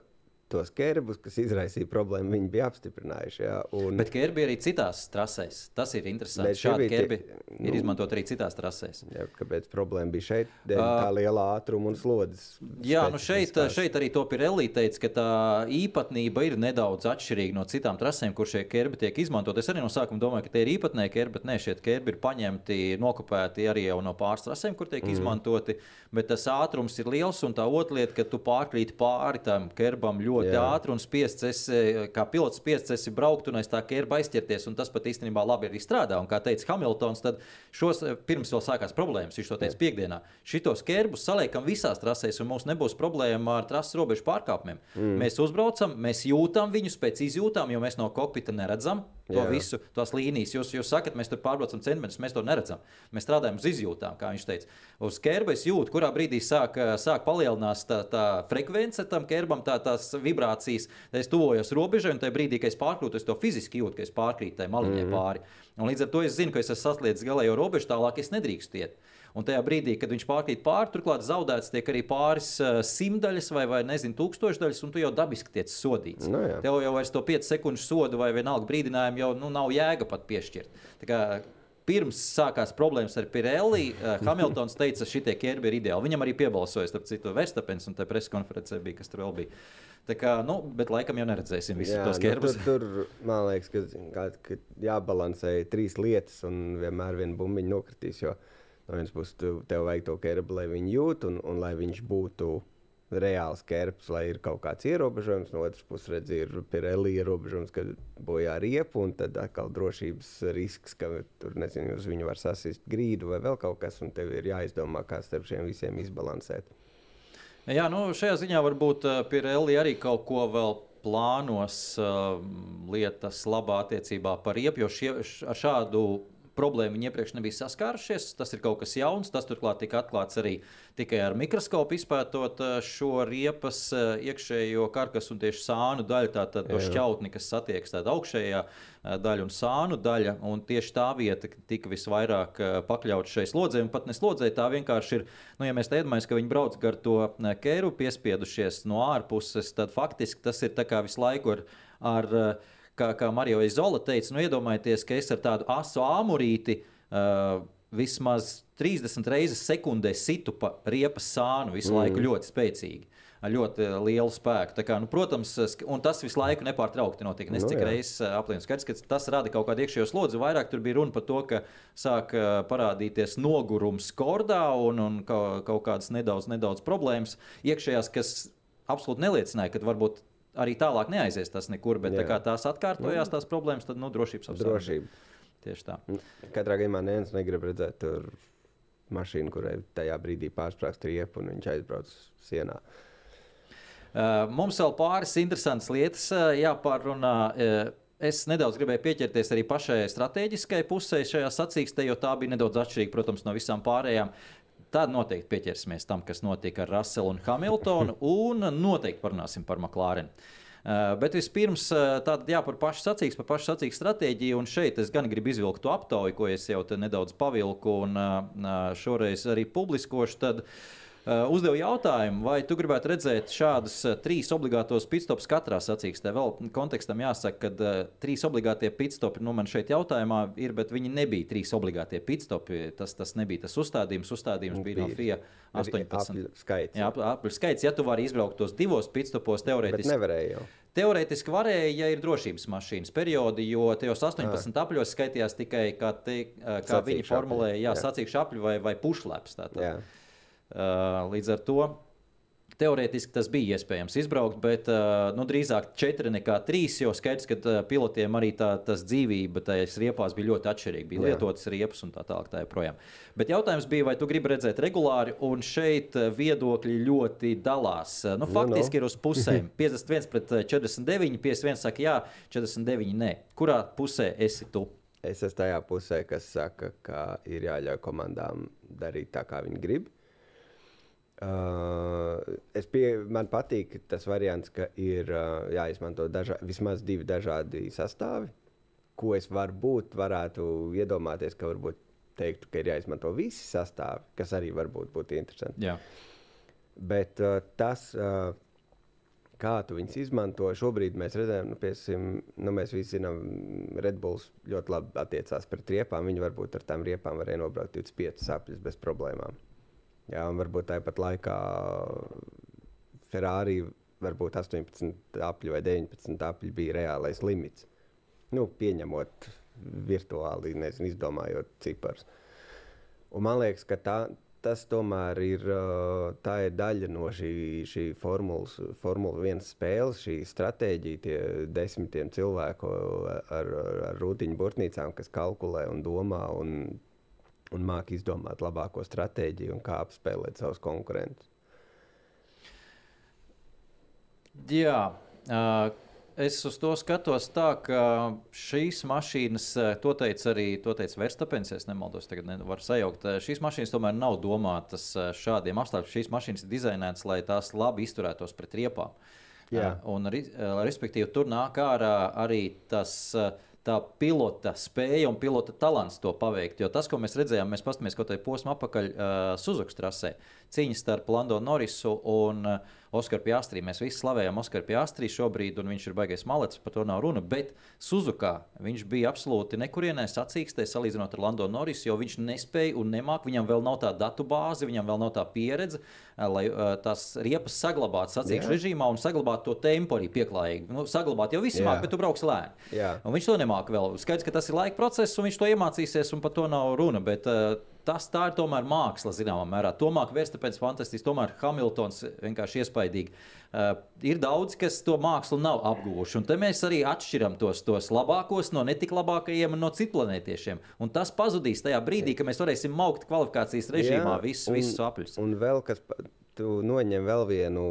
tos kerbus, kas izraisīja problēmu, viņi bija apstiprinājuši. Jā, un... Bet kerbi arī citās trasēs. Tas ir interesanti. Šādi kerbi tie, nu, ir izmantot arī citās trasēs. Jā, kāpēc problēma bija šeit? Dēļ uh, tā liela ātruma un slodzes. Jā, nu šeit, šeit arī to Pirelli teica, ka tā īpatnība ir nedaudz atšķirīga no citām trasēm, kur šie kerbi tiek izmantot. Es arī no sākuma domāju, ka tie ir īpatnēji kerbi, bet nē, šie kerbi ir paņemti, nokopēti arī jau no pāris trasēm, kur tiek mm. izmantoti. Bet tas ātrums ir liels un tā otra lieta, ka tu pārkrīt pāri tam kerbam ļoti ļoti Jā. ātri un spiests, esi, kā pilots spiests, esi braukt un aiz tā ķērba aizķerties. Tas pat īstenībā labi arī strādā. Un, kā teica Hamiltons, tad šos, pirms vēl sākās problēmas, viņš to teica piekdienā, šitos ķērbus saliekam visās trasēs, un mums nebūs problēma ar trases robežu pārkāpumiem. Mm. Mēs uzbraucam, mēs jūtam viņus pēc izjūtām, jo mēs no kokpita neredzam to Jā. visu, tās līnijas. Jūs, jūs sakat, mēs tur pārbraucam centimetrus, mēs to neredzam. Mēs strādājam uz izjūtām, kā viņš teica. Uz ķērba es jūtu, kurā brīdī sāk, sāk palielinās tā, tā frekvence tam ķērbam, tā, tās vibrācijas. Tad es tuvojos robežai, un tajā brīdī, kad es pārkrītu, es to fiziski jūtu, ka es pārkrītu tai maliņai mm -hmm. pāri. Un līdz ar to es zinu, ka es esmu sasliedzis galējo robežu, tālāk es nedrīkstu iet. Un tajā brīdī, kad viņš pārkrīt pāri, turklāt zaudēts tiek arī pāris uh, simtdaļas vai, vai nezinu, tūkstošdaļas, un tu jau dabiski tiec sodīts. No, nu jā. Tev jau vairs to 5 sekundžu sodu vai vienalga brīdinājumu jau nu, nav jēga pat piešķirt. Tā kā, pirms sākās problēmas ar Pirelli, uh, Hamiltons [laughs] teica, ka šie ķērbi ir ideāli. Viņam arī piebalsoja, starp citu, Verstapens, un tā preses konferencē bija, kas tur vēl bija. Tā kā, nu, bet laikam jau neredzēsim visus tos ķērbus. Nu, tur, tur, man liekas, ka, ka jābalansē trīs lietas un vienmēr viena bumbiņa nokritīs. Jo no vienas puses tu, tev vajag to ķērbu, lai viņi jūt un, un lai viņš būtu reāls ķērbs, lai ir kaut kāds ierobežojums. No otras puses, redz, ir pirelli ierobežojums, ka bojā riepu, un tad atkal drošības risks, ka tur nezinu, uz viņu var sasist grīdu vai vēl kaut kas, un tev ir jāizdomā, kā starp šiem visiem izbalansēt. Jā, nu, šajā ziņā varbūt uh, Pirelli arī kaut ko vēl plānos uh, lietas labā attiecībā par riepu, jo šie, ar šādu problēmu viņi iepriekš nebija saskārušies. Tas ir kaut kas jauns. Tas turklāt tika atklāts arī tikai ar mikroskopu, izpētot eh, šo riepas eh, iekšējo karkasu un tieši sānu daļu, tātad to šķautni, kas satiekas tādā augšējā eh, daļa un sānu daļa. Un tieši tā vieta tika visvairāk pakļauta šai slodzei. Un pat ne slodzei, tā vienkārši ir, nu, ja mēs iedomājamies, ka viņi brauc gar to kēru piespiedušies no ārpuses, tad faktiski tas ir visu laiku ar, ar kā, kā Mario Izola teica, nu iedomājieties, ka es ar tādu asu āmurīti uh, vismaz 30 reizes sekundē situ pa riepas sānu visu mm. laiku ļoti spēcīgi. Ar ļoti lielu spēku. Kā, nu, protams, tas visu laiku nepārtraukti notika. Es nu, cik reizes apliecinu, skaidrs, ka tas rada kaut kādu iekšējo slodzi. Vairāk tur bija runa par to, ka sāk parādīties nogurums kordā un, un kaut kādas nedaudz, nedaudz problēmas iekšējās, kas absolūti neliecināja, ka varbūt arī tālāk neaizies tas nekur, bet tā kā tās atkārtojās, tās problēmas, tad nu, drošības apsvērums. Tieši tā. Katrā gadījumā neviens negrib redzēt tur mašīnu, kurai tajā brīdī pārsprāgst riepu un viņš aizbrauc sienā. Uh, mums vēl pāris interesantas lietas uh, jāpārunā. Uh, Es nedaudz gribēju pieķerties arī pašai strateģiskai pusē šajā sacīkstē, jo tā bija nedaudz atšķirīga, protams, no visām pārējām. Tad noteikti pieķersimies tam, kas notika ar Russelu un Hamiltonu, un noteikti parunāsim par McLaren. Uh, bet vispirms uh, tātad, jā, par pašu sacīks, par pašu sacīks stratēģiju. Un šeit es gan gribu izvilkt to aptauju, ko es jau nedaudz pavilku un uh, šoreiz arī publiskošu. Tad, uh, Uh, uzdevu jautājumu, vai tu gribētu redzēt šādus uh, trīs obligātos pitstops katrā sacīkstē. Vēl kontekstam jāsaka, ka uh, trīs obligātie pitstopi, nu man šeit jautājumā ir, bet viņi nebija trīs obligātie pitstopi. Tas, tas nebija tas uzstādījums. Uzstādījums bija no FIA 18. Skaits. Jā, apļu skaits. Ja tu vari izbraukt tos divos pitstopos, teorētiski. Nevarēja jau. Teorētiski varēja, ja ir drošības mašīnas periodi, jo tajos 18 à. apļos skaitījās tikai, kā, te, kā viņi formulēja, jā, jā. sacīkšu apļu vai, vai pušlaps. Uh, līdz ar to Teorētiski tas bija iespējams izbraukt, bet uh, nu, drīzāk četri nekā trīs. Jo skaidrs, ka uh, pilotiem arī tā dzīvība tajās riepās bija ļoti atšķirīga. Bija Jā. lietotas riepas un tā tālāk. Tā joprojām. Bet jautājums bija, vai tu gribi redzēt regulāri, un šeit viedokļi ļoti dalās. Nu, nu faktiski no. ir uz pusēm. [laughs] 51 pret 49, 51 saka jā, 49 nē. Kurā pusē esi tu? es esmu tajā pusē, kas saka, ka ir jāļauj komandām darīt tā, kā viņi grib. Uh, es pie, man patīk tas variants, ka ir uh, jāizmanto dažā, vismaz divi dažādi sastāvi, ko es varbūt varētu iedomāties, ka varbūt teiktu, ka ir jāizmanto visi sastāvi, kas arī varbūt būtu interesanti. Jā. Bet uh, tas, uh, kā tu viņus izmanto, šobrīd mēs redzam, nu, piesim, nu, mēs visi zinām, Red Bulls ļoti labi attiecās pret riepām. Viņi varbūt ar tām riepām varēja nobraukt 25 sapļus bez problēmām. Jā, un varbūt tāpat laikā Ferrari varbūt 18 apļu vai 19 apļu bija reālais limits. Nu, pieņemot virtuāli, nezinu, izdomājot ciparus. Un man liekas, ka tā, tas tomēr ir, tā ir daļa no šī, šī formulas, Formula 1 spēles, šī stratēģija, tie desmitiem cilvēku ar, ar rūtiņu burtnīcām, kas kalkulē un domā un un māki izdomāt labāko stratēģiju un kā apspēlēt savus konkurentus. Jā, es uz to skatos tā, ka šīs mašīnas, to teica arī to teica Verstapens, ja nemaldos, tagad nevaru sajaukt. Šīs mašīnas tomēr nav domātas šādiem apstākļiem. Šīs mašīnas ir dizainētas, lai tās labi izturētos pret riepām. Jā. Un, respektīvi, tur nāk ārā arī tas. Uh, tā pilota spēja un pilota talants to paveikt. Jo tas, ko mēs redzējām, mēs paskatāmies kaut kādā posmā apakaļ uh, Suzukas trasē, cīņas starp Lando Norrisu un uh, Oskaru Piastrī. Mēs visi slavējam Oskaru Piastrī šobrīd, un viņš ir baigais malets, par to nav runa. Bet Suzukā viņš bija absolūti nekurienē sacīkstē salīdzinot ar Lando Norrisu, jo viņš nespēja un nemāk. Viņam vēl nav tā datu bāze, viņam vēl nav tā pieredze, lai tās riepas saglabātu sacīkšu režīmā un saglabātu to tempu arī pieklājīgi. Nu, saglabāt jau visi māk, bet tu brauks lēni. Viņš to nemāk vēl. Skaidrs, ka tas ir laika process, un viņš to iemācīsies, un par to nav runa. Bet, tas tā ir tomēr māksla, zināmā mērā. Tomēr Verstapēns fantastisks, tomēr Hamiltons vienkārši iespaidīgi. Uh, ir daudz, kas to mākslu nav apguvuši. Un te mēs arī atšķiram tos, tos labākos no netik labākajiem un no citplanētiešiem. Un tas pazudīs tajā brīdī, kad mēs varēsim maukt kvalifikācijas režīmā Jā, visus, un, visus apļus. Un vēl kas, tu noņem vēl vienu.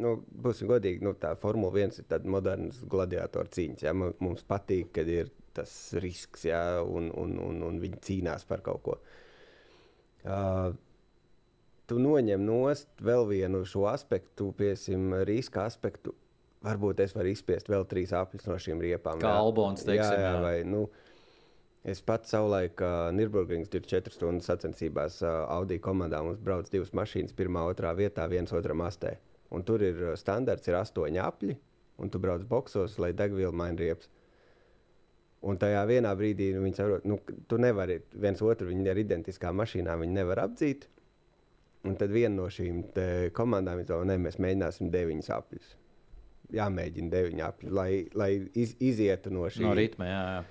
Nu, būsim godīgi, nu, tā Formula 1 ir tāda moderna gladiatoru cīņa. Ja? Mums patīk, kad ir tas risks, ja, un, un, un, un viņi cīnās par kaut ko. Uh, tu noņem nost vēl vienu šo aspektu, piesim, riska aspektu. Varbūt es varu izspiest vēl trīs apļus no šīm riepām. Kā Albons, teiksim. Jā, jā, vai, nu, es pats savulaik uh, Nürburgrings 24 stundu sacensībās uh, Audi komandā mums brauc divas mašīnas, pirmā, otrā vietā, viens otram astē. Un tur ir standarts, ir astoņi apļi, un tu brauc boxos, lai degvielu maina riepas. Un tajā vienā brīdī nu, viņi saprot, nu, tu nevari viens otru, viņi ar identiskām mašīnām nevar apdzīt. Un tad viena no šīm komandām ir tā, ka mēs mēģināsim deviņas apļus. Jāmēģina deviņi apļi, lai, lai iz, izietu no šī no ritma. Jā, jā.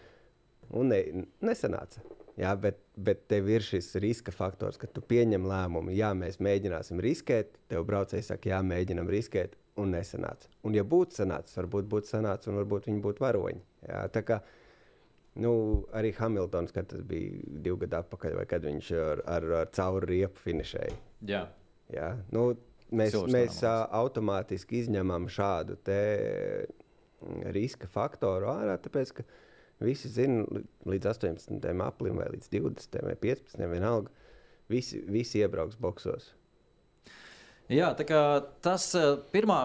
Un ne, nesanāca. Jā, bet, bet tev ir šis riska faktors, ka tu pieņem lēmumu, jā, mēs mēģināsim riskēt. Tev braucējs saka, jā, mēģinam riskēt, un nesanāca. Un, ja būtu sanācis, varbūt būtu sanācis, un varbūt viņi būtu varoņi. Jā, tā kā Nu, arī Hamiltons, kad tas bija divi gadi atpakaļ, vai kad viņš ar, ar, ar cauri riepu finišēja. Jā. Jā. Nu, mēs mēs uh, automātiski izņemam šādu riska faktoru ārā, tāpēc ka visi zina līdz 18. aplim vai līdz 20. vai 15. vienalga. Visi, visi iebrauks boxos. Jā, tā kā tas eh, pirmā,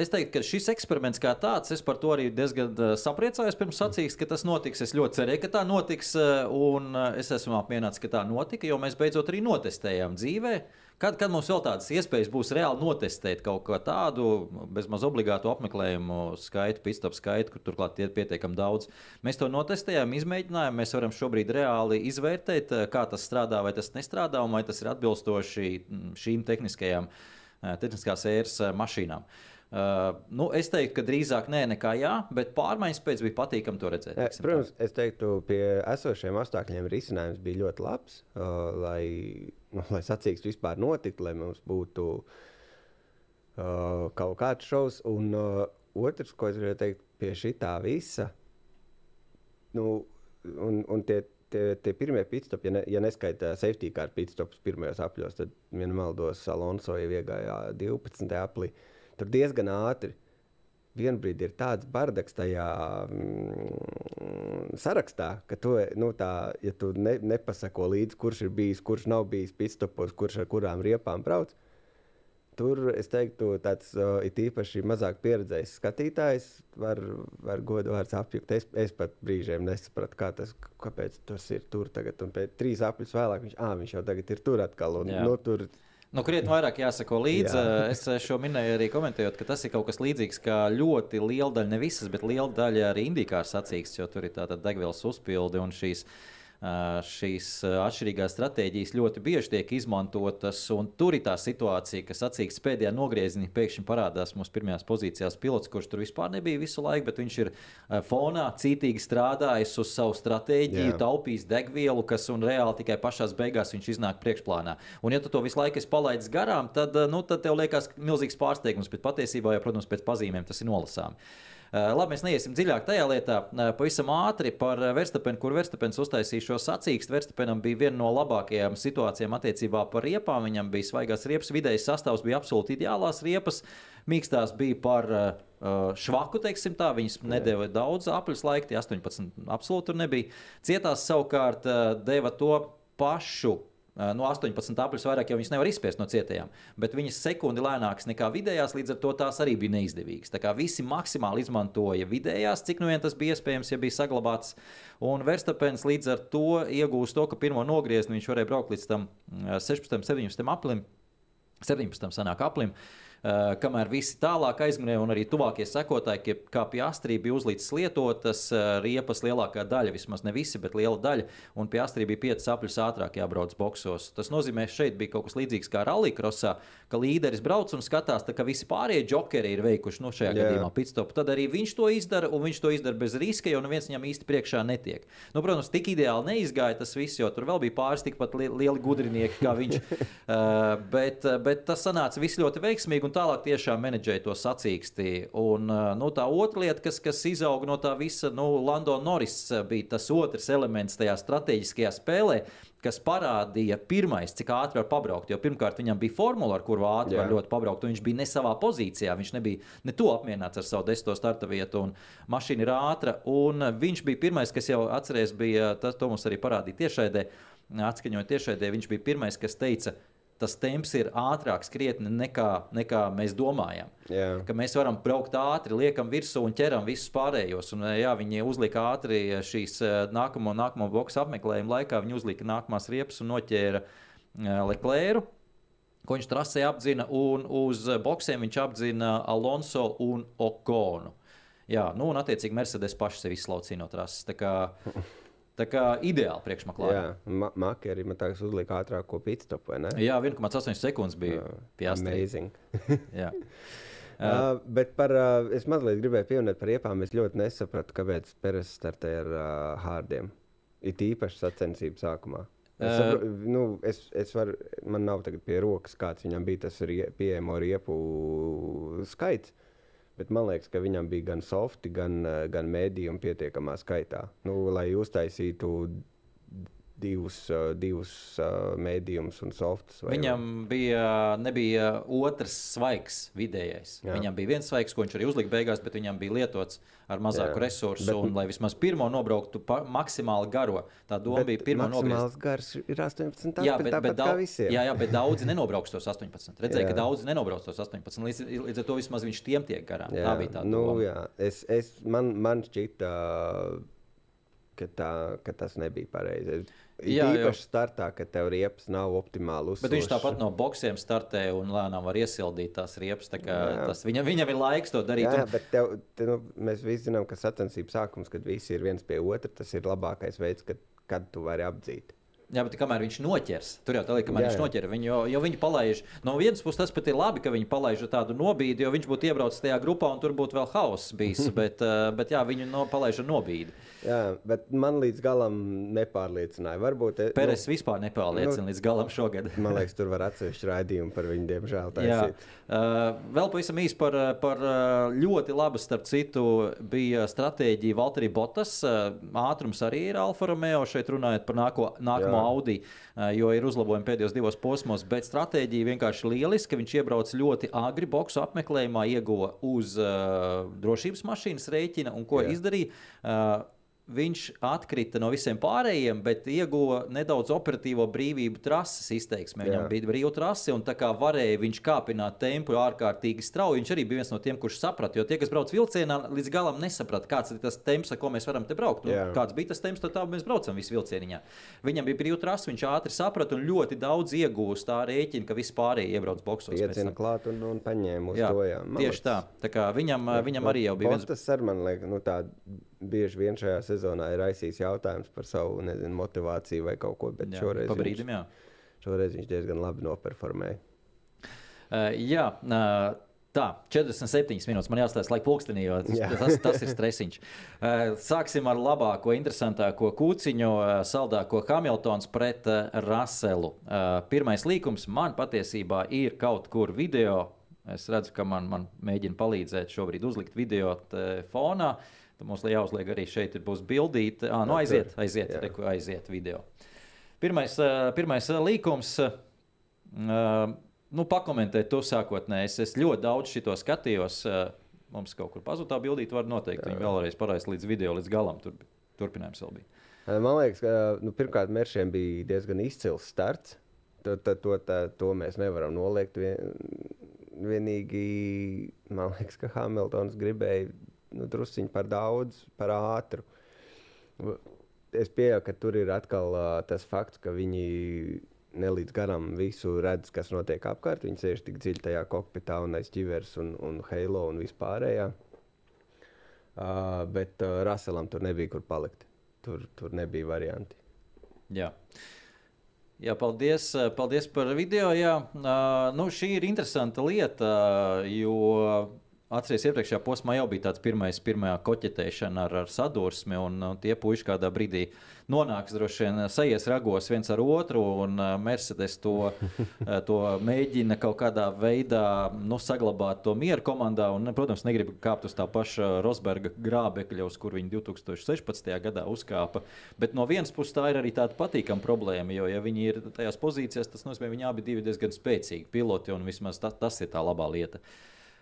es teiktu, ka šis eksperiments kā tāds, es par to arī diezgan eh, sapriecājos pirms sacīks, ka tas notiks. Es ļoti cerēju, ka tā notiks, eh, un es esmu apmierināts, ka tā notika, jo mēs beidzot arī notestējām dzīvē. Kad, kad mums vēl tādas iespējas būs reāli notestēt kaut ko tādu, bezmaz obligātu apmeklējumu skaitu, pitstop skaitu, kur turklāt ir pietiekami daudz. Mēs to notestējām, izmēģinājām. Mēs varam šobrīd reāli izvērtēt, kā tas strādā, vai tas nestrādā, un vai tas ir atbilstoši mm, šīm tehniskajām uh, tehniskās ēras mašīnām. Uh, nu, es teiktu, ka drīzāk nē, nekā jā, bet pārmaiņas pēc bija patīkami to redzēt. Ja, protams, es teiktu, pie esošiem apstākļiem risinājums bija ļoti labs, uh, lai, nu, lai sacīks vispār notiktu, lai mums būtu uh, kaut kāds šovs. Un uh, otrs, ko es gribēju teikt, pie šī tā visa, nu, un, un tie tie, tie pirmie pitstopi, ja, ne, ja neskaita safety car pitstopus pirmajos apļos, tad vienmaldos Alonso jau iegāja 12. aplī. Tur diezgan ātri vienbrīd ir tāds bardaks tajā mm, sarakstā, ka tu, nu, tā, ja tu ne, nepasako līdzi, kurš ir bijis, kurš nav bijis pitstopos, kurš ar kurām riepām brauc. Tur es teiktu, tāds uh, ir īpaši mazāk pieredzējis skatītājs, var, var godu vārds apjukt. Es, es pat brīžiem nesapratu, kā tas, kāpēc tas ir tur tagad. Un pēc trīs apļus vēlāk viņš, à, viņš jau tagad ir tur atkal. Un, nu, tur, Nu, krietni vairāk jāsako līdzi. Jā. Es šo minēju arī komentējot, ka tas ir kaut kas līdzīgs, kā ļoti liela daļa, ne visas, bet liela daļa arī indīkāra sacīkstes, jo tur ir tāda degvielas uzpildi un šīs. ā, Šīs atšķirīgās stratēģijas ļoti bieži tiek izmantotas, un tur ir tā situācija, ka sacīksts pēdējā nogriezienī pēkšņi parādās mūsu pirmajās pozīcijās pilots, kurš tur vispār nebija visu laiku, bet viņš ir fonā cītīgi strādājis uz savu stratēģiju, Jā. taupījis degvielu, kas un reāli tikai pašā beigās viņš iznāk priekšplānā. Un, ja tu to visu laiku esi palaidis garām, tad, nu, tad tev liekas milzīgs pārsteigums, bet patiesībā, jau, protams, pēc pazīmēm tas ir nolasāms. Uh, labi, mēs neiesim dziļāk tajā lietā. Uh, pavisam ātri par Verstapenu, kur Verstapens uztaisīja šo sacīkstu. Verstapenam bija viena no labākajām situācijām attiecībā par riepām. Viņam bija svaigās riepas, vidējais sastāvs bija absolūti ideālās riepas. Mīkstās bija par švaku, teiksim tā. Viņas nedēva daudz apļus laika, tie 18 absolūti tur nebija. Cietās savukārt deva to pašu. No 18 apļus vairāk jau viņas nevar izspiest no cietajām, bet viņas sekundi lēnākas nekā vidējās, līdz ar to tās arī bija neizdevīgas. Tā kā visi maksimāli izmantoja vidējās, cik nu vien tas bija iespējams, ja bija saglabāts. Un Verstapens līdz ar to iegūst to, ka pirmo nogriezni viņš varēja braukt līdz tam uh, 16, 17 aplim. 17. sanāk aplim. Uh, kamēr visi tālāk aizmirēja, un arī tuvākie sekotāji, kā pie astrī bija uzlīts lietotas uh, riepas lielākā daļa, vismaz ne visi, bet liela daļa, un pie astrī bija 5 apļus ātrāk jābrauc boxos. Tas nozīmē, šeit bija kaut kas līdzīgs kā rallycrossā, ka līderis brauc un skatās, tā, ka visi pārējie jokeri ir veikuši no šajā Jā. gadījumā pitstopu. Tad arī viņš to izdara, un viņš to izdara bez riska, jo neviens viņam īsti priekšā netiek. Nu, protams, tik ideāli neizgāja tas viss, jo tur vēl bija pāris tikpat li lieli gudrinieki kā viņš. uh, [laughs] bet, bet tas sanāca viss ļoti veiksmīgi, un tālāk tiešām menedžēja to sacīkstī. Un uh, nu, tā otra lieta, kas, kas izauga no tā visa, nu, Lando Norris uh, bija tas otrs elements tajā strateģiskajā spēlē. Kas parādīja, pirmais, cik ātri var pabraukt. Jo pirmkārt, viņam bija formula, ar kuru ātri var ļoti pabraukt. un Viņš bija ne savā pozīcijā, viņš nebija ne to apmierināts ar savu desmito starta vietu, un mašīna ir ātra. Un viņš bija pirmais, kas jau atcerēs, bija tas, to mums arī parādīja tiešraidē, atskaņojot tiešraidē. Viņš bija pirmais, kas teica, tas temps ir ātrāks krietni nekā, nekā mēs domājam. jā. Ka mēs varam braukt ātri, liekam virsū un ķeram visus pārējos. Un, jā, viņi uzlika ātri šīs eh, nākamo, nākamo boxu apmeklējumu laikā. Viņi uzlika nākamās riepas un noķēra eh, Leclerc. Ko viņš trasē apzina, un uz boxiem viņš apzina Alonso un Okonu. Jā, nu, un attiecīgi Mercedes paši sevi izslaucīja no trases. [laughs] Tā kā, ideāli priekšmaklā. Jā, Ma Maki arī man tāds uzlika ātrāko pitstopu, vai ne? Jā, 1,8 sekundes bija pie astotnes. Amazing. [laughs] Jā. [laughs] Uh, bet par, uh, es mazliet gribēju pieminēt par riepām. Es ļoti nesapratu, kāpēc Pēters startēja ar uh, hārdiem. It īpaši sacensību sākumā. Es, Uh, sapra, nu, es, es varu, man nav tagad pie rokas, kāds viņam bija tas pieejamo riepu skaits. Bet man liekas, ka viņam bija gan softi, gan, uh, gan mēdījumi pietiekamā skaitā. Nu, lai uztaisītu divus, uh, divus uh, mēdījumus un softus. Viņam bija, nebija otrs svaigs vidējais. Jā. Viņam bija viens svaigs, ko viņš arī uzlika beigās, bet viņam bija lietots ar mazāku Jā. resursu. Bet- Bet... Un, lai vismaz pirmo nobrauktu pa, maksimāli garo, tā doma bija pirmā nogriezt. Gars ir 18. Jā, bet, bet, daudz, jā, jā, bet daudzi nenobrauks tos 18. Redzēju, ka Jā. daudzi nenobrauks tos 18. Līdz, līdz ar to vismaz viņš tiem tiek garām. Jā, tā bija tā nu, doma. jā. Es, es, man, man šķita, ka, tā, ka tas nebija pareizi. Jā, Jā, jo- īpaši startā, ka tev riepas nav optimāli uzsāktas. Bet viņš tāpat no boxiem startē un lēnām var iesildīt tās riepas. tā. Tas, viņam, viņam ir laiks to darīt. Jā, un- bet tev, te, nu, mēs visi zinām, ka sacensību sākums, kad visi ir viens pie otra, tas ir labākais veids, kad, kad tu vari apdzīt. Jā, bet kamēr viņš noķers, tur jau tā līnija, kamēr Jā, viņš jā. noķer viņu, jo, jo viņi palaiž. No vienas puses, tas pat ir labi, ka viņi palaiž tādu nobīdi, jo viņš būtu iebraucis tajā grupā un tur būtu vēl hauss bijis. [laughs] bet, eh, bet jā, viņu no, palaiž ar nobīdi. Jā, bet man līdz galam nepārliecināja. Varbūt e- Pēres nu, vispār nepārliecina nu- līdz galam šogad. [laughs] man liekas, tur var atsevišķu raidījumu par viņu, diemžēl. [laughs] Jā, uh, vēl pavisam īsi par, par ļoti labu, starp citu, bija stratēģija Valtteri Botas. Ātrums arī ir Alfa Romeo. Šeit runājot par nāko, nākamo no Audi, jo ir uzlabojumi pēdējos divos posmos. Bet stratēģija vienkārši lieliska. Viņš iebrauc ļoti agri boxu apmeklējumā, ieguva uz uh, drošības mašīnas rēķina un ko Jā. izdarīja. Uh, viņš atkrita no visiem pārējiem, bet ieguva nedaudz operatīvo brīvību trases izteiksmē. Viņam Jā. bija brīva trase, un tā kā varēja viņš kāpināt tempu ārkārtīgi strauji. Viņš arī bija viens no tiem, kurš saprata, jo tie, kas brauc vilcienā, līdz galam nesaprata, kāds ir tas temps, ar ko mēs varam te braukt. Nu, kāds bija tas temps, tad tā mēs braucam visi vilcieniņā. Viņam bija brīva trase, viņš ātri saprata un ļoti daudz iegūst tā rēķina, ka vispārējie iebrauc boxos. Iecina klāt un, un paņēma uz to. Jā, tieši tā. tā kā viņam, jā, viņam arī jau bija viens. Tas ar man liekas, nu tā bieži vien šajā sezonā ir aizsījis jautājums par savu nezinu, motivāciju vai kaut ko, jā, šoreiz, brīdim, viņš, šoreiz viņš diezgan labi noperformēja. Uh, jā, uh, Tā, 47 minūtes. Man jāstāsta, lai pulkstenī, jo tas, Jā. tas, tas ir stresiņš. Uh, sāksim ar labāko, interesantāko kūciņu, uh, saldāko Hamiltons pret uh, Raselu. Pirmais līkums man patiesībā ir kaut kur video. Es redzu, ka man, man mēģina palīdzēt šobrīd uzlikt video fonā. Uh, Tad mums jāuzliek arī šeit būs bildīte. Ah, nu aiziet, aiziet, reku, aiziet video. Pirmais, pirmais līkums. Nu, pakomentēt to sākotnēji. Es, es ļoti daudz šito skatījos. Mums kaut kur pazuda tā bildīte, var noteikti. Viņi vēlreiz parādīs līdz video, līdz galam. Tur turpinājums vēl bija. Man liekas, ka nu, pirmkārt Meršiem bija diezgan izcils starts. To, to, to, to mēs nevaram noliegt. Vien, vienīgi man liekas, ka Hamiltons gribēja nu, drusciņi par daudz, par ātru. Es pieņemu, ka tur ir atkal uh, tas fakts, ka viņi nelīdz garam visu redz, kas notiek apkārt. Viņi sēž tik dziļi tajā kokpitā un aiz ķivers un, un halo un vispārējā. Uh, bet uh, Raselam tur nebija kur palikt. Tur, tur nebija varianti. Jā. Jā, paldies, paldies par video. Jā. Uh, nu, šī ir interesanta lieta, jo Atcerieties, iepriekšējā posmā jau bija tāds pirmais, pirmā koķetēšana ar, ar sadursmi, un uh, tie puiši kādā brīdī nonāks droši vien sajies ragos viens ar otru, un uh, Mercedes to, uh, to mēģina kaut kādā veidā nu, saglabāt to mieru komandā, un, protams, negrib kāpt uz tā paša Rosberga grābekļa, uz kur viņi 2016. gadā uzkāpa. Bet no vienas puses tā ir arī tāda patīkama problēma, jo, ja viņi ir tajās pozīcijās, tas nozīmē, ka viņi abi ir diezgan spēcīgi piloti, un vismaz tas, tas ir tā labā lieta.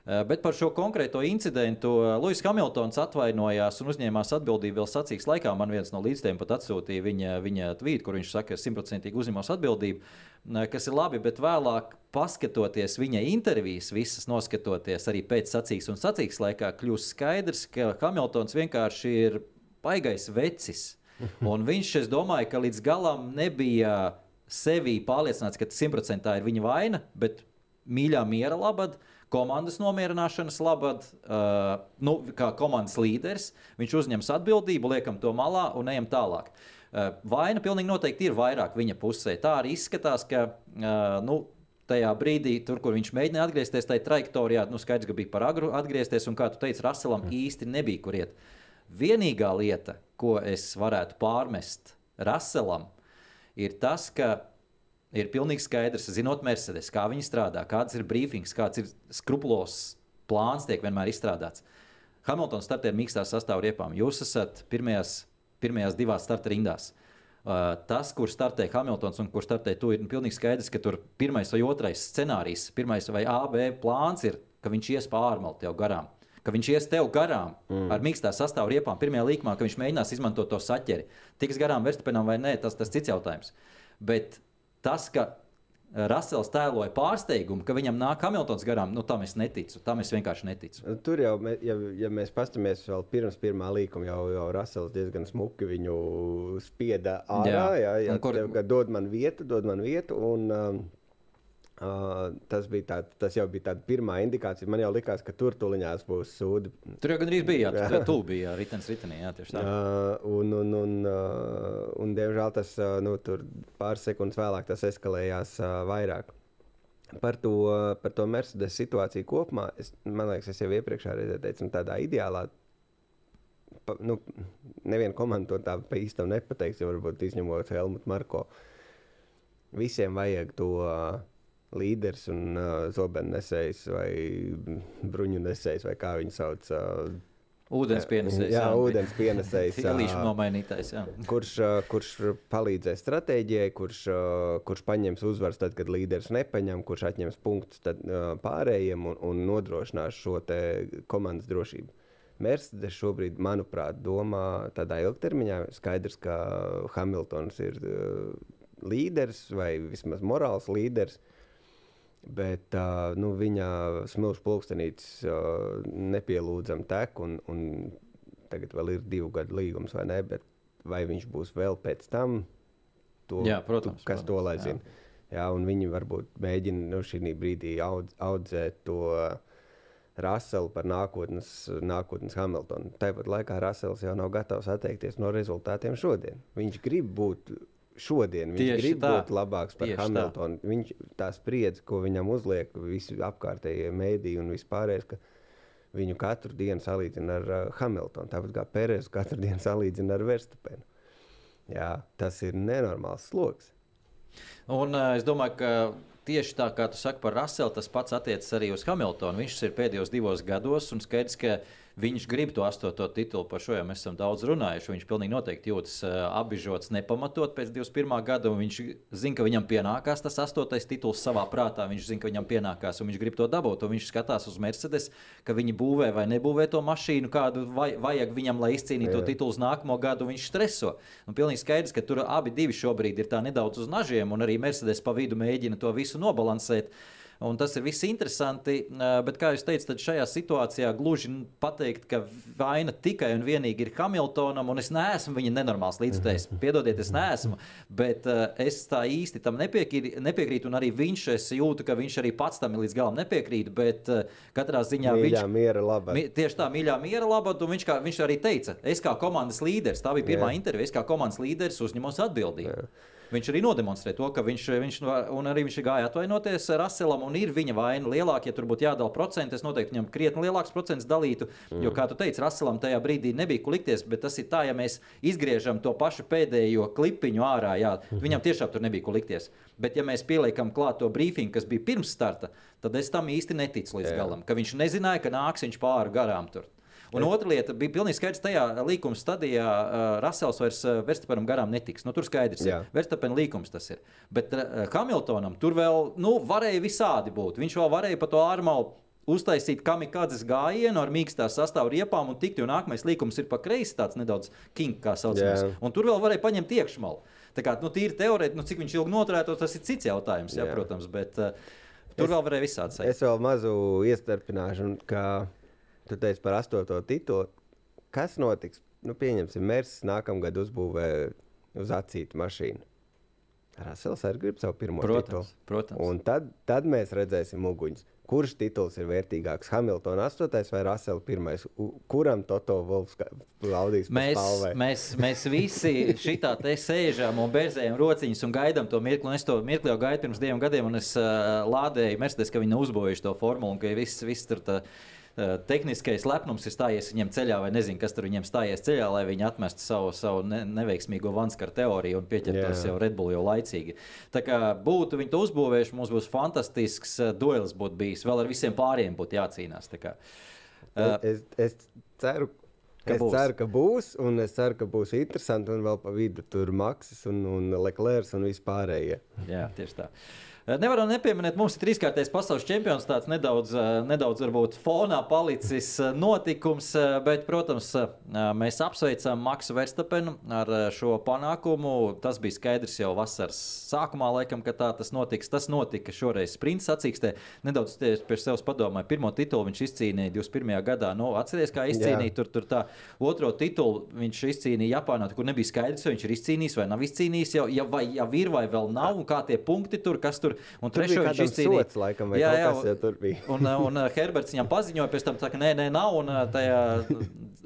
Eh, bet par šo konkrēto incidentu eh, Lūsis Hamiltons atvainojās un uzņēmās atbildību vēl sacīks laikā. Man viens no līdzstiem pat atsūtīja viņa, viņa tvītu, kur viņš saka, ka simtprocentīgi uzņemos atbildību, eh, kas ir labi, bet vēlāk, paskatoties viņa intervijas, visas noskatoties arī pēc sacīks un sacīks laikā, kļūst skaidrs, ka Hamiltons vienkārši ir baigais vecis. [laughs] Un viņš, es domāju, ka līdz galam nebija sevī pārliecināts, ka simtprocentā ir viņa vaina, bet mīļā miera labad komandas nomierināšanas labad, uh, nu, kā komandas līderis, viņš uzņems atbildību, liekam to malā un ejam tālāk. Uh, vaina pilnīgi noteikti ir vairāk viņa pusē. Tā arī izskatās, ka uh, nu, tajā brīdī, tur, kur viņš mēģināja atgriezties tajā trajektorijā, nu, skaidrs, ka bija par agru atgriezties, un kā tu teici, Raselam mm. īsti nebija kur iet. Vienīgā lieta, ko es varētu pārmest Raselam, ir tas, ka ir pilnīgi skaidrs, zinot Mercedes, kā viņi strādā, kāds ir brīfings, kāds ir skrupulos plāns, tiek vienmēr izstrādāts. Hamiltons startē ar mīkstās sastāvriepām. Jūs esat pirmajās, pirmajās divās starta rindās. Uh, tas, kur startē Hamiltons un kur startē tu, ir pilnīgi skaidrs, ka tur pirmais vai otrais scenārijs, pirmais vai A, B plāns ir, ka viņš ies pārmalt tev garām. Ka viņš ies tev garām mm. ar mīkstā sastāvriepām pirmajā līkumā, ka viņš mēģinās izmantot to saķeri. Tiks garām Verstapenam vai nē, tas ir cits jautājums. Bet tas, ka eh, Rasels tēloja pārsteigumu, ka viņam nāk Hamiltons garām. Nu, tam es neticu. Tam es vienkārši neticu. Nu, tur jau, ja, ja mēs paskatāmies vēl pirms pirmā līkuma, jau, jau Rasels diezgan smuki viņu spieda ārā. Jā, jā, jā, kur... dod man vietu, dod man vietu. Un, um, Uh, tas, tā, tas jau bija tāds pirmā indikācija. Man jau likās, ka tur tuliņās būs sūdi. Tur jau gandrīz bija. Jā, tur jau [laughs] bija ritenis ritenī. Jā, tieši tā. Uh, un, un, un, uh, un, diemžēl tas nu, pāris sekundes vēlāk tas eskalējās vairāk. Par to, par to Mercedes situāciju kopumā, es, man liekas, es jau iepriekšējā reizē teicu, tādā ideālā pa, nu, neviena komanda to tā pa īstam nepateiks, jo varbūt izņemot Helmutu Marko. Visiem vajag to. Uh, līderis un uh, zobennesējs vai bruņu nesējs, vai kā viņu sauc. Uh, Ūdens pienesējs. Jā, ūdens pienesējs. Līdz nomainītājs. Jā. Kurš, ā, kurš palīdzēs stratēģijai, kurš, ā, kurš paņems uzvaras tad, kad līderis nepaņem, kurš atņems punktus tad, ā, pārējiem un, un nodrošinās šo komandas drošību. Mercedes šobrīd, manuprāt, domā tādā ilgtermiņā. Skaidrs, ka Hamiltons ir uh, līderis vai vismaz morāls līderis. Bet uh, nu, viņa smilšu pulkstenītis uh, nepielūdzam tek, un, un tagad vēl ir divu gadu līgums, vai ne? Bet vai viņš būs vēl pēc tam? To, Jā, protams, tu, kas protams, to lai jā. zina? Jā, un viņi varbūt mēģina nu, šī brīdī audz, audzēt to Raselu par nākotnes, nākotnes Hamiltonu. Tāpat laikā Rasels jau nav gatavs atteikties no rezultātiem šodien. Viņš grib būt šodien, viņš Tieši grib tā. būt labāks par Tieši tā. Hamiltonu. Viņš tā spriedzi, ko viņam uzliek visi apkārtējie mēdīji un vispārējais, ka viņu katru dienu salīdzina ar uh, Hamiltonu. Tāpat kā Pēresu katru [laughs] dienu salīdzina ar Verstapenu. Jā, tas ir nenormāls sloks. Un uh, es domāju, ka tieši tā kā tu saki par Raselu, tas pats attiecas arī uz Hamiltonu. Viņš ir pēdējos divos gados, un skaidrs, ka viņš grib to astoto titulu. Par šo jau mēs esam daudz runājuši. Viņš pilnīgi noteikti jūtas apbižots, nepamatot pēc 21. gada. Viņš zina, ka viņam pienākās tas astotais tituls savā prātā. Viņš zina, ka viņam pienākās, un viņš grib to dabūt. Viņš skatās uz Mercedes, ka viņi būvē vai nebūvē to mašīnu, kādu vai, vajag viņam, lai izcīnītu to titulu uz nākamo gadu. Viņš streso. Un pilnīgi skaidrs, ka tur abi divi šobrīd ir tā nedaudz uz nažiem, un arī Mercedes pa vidu mēģina to visu nobalansēt. Un tas ir viss interesanti, bet, kā jūs teicat, šajā situācijā gluži pateikt, ka vaina tikai un vienīgi ir Hamiltonam, un es neesmu viņa nenormāls līdzstājs. Piedodiet, es neesmu, bet es tā īsti tam nepiekrītu, un arī viņš, es jūtu, ka viņš arī pats tam līdz galam nepiekrīt, bet katrā ziņā Mīļā, viņš. miera labā. Mi, tieši tā, mīļā miera labad, un viņš, kā, viņš arī teica, es kā komandas līderis, tā bija pirmā Jā. intervija, es kā komandas līderis uzņemos atbildību. Viņš arī nodemonstrē to, ka viņš, viņš, arī viņš gāja atvainoties Raselam, un ir viņa vaina lielāka. Ja tur būtu jādala procenti, es noteikti viņam krietni lielāks procents dalītu. Mm. Jo, kā tu teici, Raselam tajā brīdī nebija ko likties, bet tas ir tā, ja mēs izgriežam to pašu pēdējo klipiņu ārā, jā, viņam tiešām tur nebija ko likties. Bet, ja mēs pieliekam klāt to brīfingu, kas bija pirms starta, tad es tam īsti neticu līdz Jā. galam, ka viņš nezināja, ka nāks viņš pāri garām tur. Un otra lieta bija pilnīgi skaidrs, tajā līkuma stadijā uh, Rasels vairs uh, Verstapenam garām netiks. Nu, tur skaidrs, ka Verstapena līkums tas ir. Bet uh, Hamiltonam tur vēl nu, varēja visādi būt. Viņš vēl varēja pa to ārmalu uztaisīt kamikādzes gājienu ar mīkstā sastāvu riepām un tikt, jo nākamais līkums ir pa kreisi, tāds nedaudz kink, kā saucamais. Jā. Un tur vēl varēja paņemt iekšmalu. Tā kā nu, tīri teorētiski, nu, cik viņš ilgi noturētos, tas ir cits jautājums, jā, Jā. protams. Bet, uh, tur Es- vēl varēja visādi sajust. Es vēl mazu iestarpināšu, kā tu teici par astoto titulu. Kas notiks? Nu, pieņemsim, Mērs nākamgad uzbūvē uz acītu mašīnu. Rasels arī grib savu pirmo Protams, titulu. protams. Un tad, tad mēs redzēsim uguņus. Kurš tituls ir vērtīgāks? Hamiltons 8 vai Rasels 1? Kuram Toto Wolfs laudīs Mēs, mēs, mēs visi šitā te sēžam un bērzējam rociņus un gaidām to mirkli. Un es to mirkli jau gaidu pirms diviem gadiem, un es uh, lādēju Mercedes, ka viņi nav uzbūvējuši to formulu un ka viss, viss tur tā. uh, Tehniskais lepnums ir stājies viņiem ceļā, vai nezinu, kas tur viņiem stājies ceļā, lai viņi atmestu savu, savu ne, neveiksmīgo vanskaru teoriju un pieķertos jau Red Bull jau laicīgi. Tā kā būtu viņi to uzbūvējuši, mums būs fantastisks uh, duels, būtu bijis. Vēl ar visiem pārējiem būtu jācīnās. Kā, uh, Es, es ceru, Ka es būs. ceru, ka būs, un es ceru, ka būs interesanti. Un vēl pa vidu tur Maksis un, un Leclerc un vispārējie. Jā, tieši tā. Eh, Nevaram nepieminēt, mums ir trīskārtais pasaules čempions. Tāds nedaudz, eh, nedaudz varbūt fonā palicis eh, notikums, bet, protams, mēs apsveicam Maksu Verstapenu ar šo panākumu. Tas bija skaidrs jau vasaras sākumā, laikam, ka tā tas notiks. Tas notika šoreiz sprinta sacīkstē. Nedaudz pie sevis padomāju, pirmo titulu viņš izcīnīja 21. gadā. Nu, atceries, kā izcīnīja tur, tur tā otro titulu. Viņš izcīnīja Japānā, kur nebija skaidrs, vai viņš ir izcīnījis vai nav izcīnījis. Jau, ja, vai jau ir vai vēl nav, un kā tie punkti tur, kas tur un trešo viņš izcīnīja. sots, laikam, vai kaut kas, ja tur bija. Un, uh, un uh, Herberts viņam paziņoja, pēc tam, tā, ka nē, nē, nav. Un uh, tajā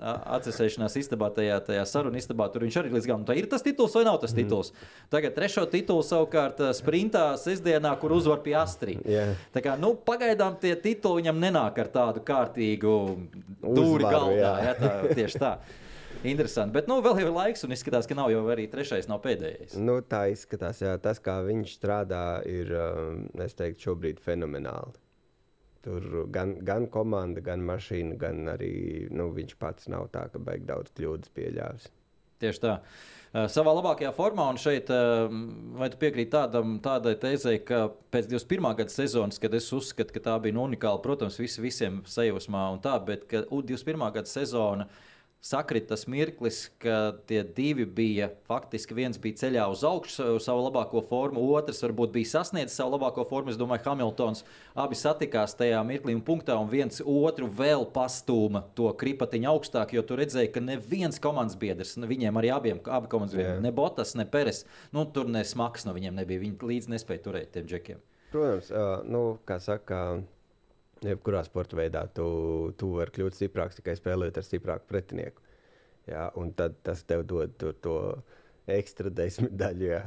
atcerēšanās istabā, tajā, tajā sarunu istabā, tur viņš arī līdz galam. Tā ir tas tituls vai nav tas tituls? Tagad trešo titulu savukārt uh, sprintā sestdienā, kur uzvar pie Astrid. Jā. Tā kā, nu, pagaidām tie tituli viņam nenāk ar tādu kārtīgu dūri galdā. jā. Jā, tā, tieši tā. [laughs] Interesanti. Bet nu, vēl ir laiks, un izskatās, ka nav jau arī trešais, nav pēdējais. Nu, tā izskatās, jā, tas, kā viņš strādā, ir, um, es teiktu, šobrīd fenomenāli. Tur gan, gan komanda, gan mašīna, gan arī nu, viņš pats nav tā, ka beig daudz kļūdas pieļāvis. Tieši tā. Uh, savā labākajā formā, un šeit, uh, vai tu piekrīti tādam, tādai tezei, ka pēc 21. gada sezonas, kad es uzskatu, ka tā bija nu, unikāla, protams, visi, visiem sajūsmā un tā, bet 21. gada sezona uh, sakrit tas mirklis, ka tie divi bija faktiski viens bija ceļā uz augšu, savu labāko formu, otrs varbūt bija sasniedzis savu labāko formu. Es domāju, Hamiltons abi satikās tajā mirklī un punktā, un viens otru vēl pastūma to kripatiņu augstāk, jo tu redzēji, ka neviens komandas biedrs, viņiem arī abiem, abi komandas biedri, ne Botas, ne Peres, nu, tur ne smags no viņiem nebija. Viņi līdz nespēja turēt tiem džekiem. Protams, uh, nu, kā saka. Jebkurā sporta veidā tu, tu vari kļūt stiprāks tikai spēlējot ar stiprāku pretinieku. Jā, un tad tas tev dod to, to ekstra desmit daļu. Jā.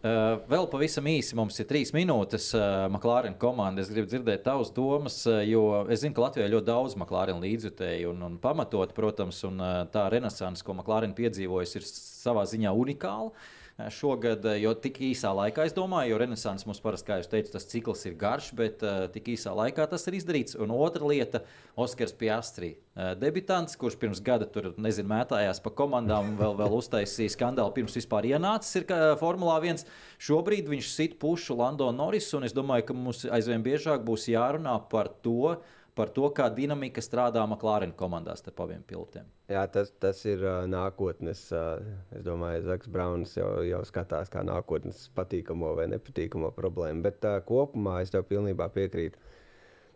Uh, vēl pavisam īsi mums ir trīs minūtes. Uh, McLaren komanda. Es gribu dzirdēt tavas domas, uh, jo es zinu, ka Latvijā ir ļoti daudz McLaren līdzjutēju un, un pamatot, protams, un uh, tā renaissance, ko McLaren piedzīvojas, ir savā ziņā unikāla. Uh, šogad, eh, jo tik īsā laikā, es domāju, jo Renesans mums parasti, kā jūs teicat, tas cikls ir garš, bet uh, tik īsā laikā tas ir izdarīts. Un otra lieta - Oskars Piastri. Uh, debitants, kurš pirms gada tur, nezinu, mētājās pa komandām, vēl, vēl uztaisīja skandālu pirms vispār ienācis ir Formulā 1. Šobrīd viņš sit pušu Lando Norris, un es domāju, ka mums aizvien biežāk būs jārunā par to, par to, kā dinamika strādā McLaren komandās ar abiem pilotiem. Jā, tas, tas ir uh, nākotnes. Uh, es domāju, Zaks Brauns jau, jau skatās kā nākotnes patīkamo vai nepatīkamo problēmu. Bet uh, kopumā es tev pilnībā piekrītu.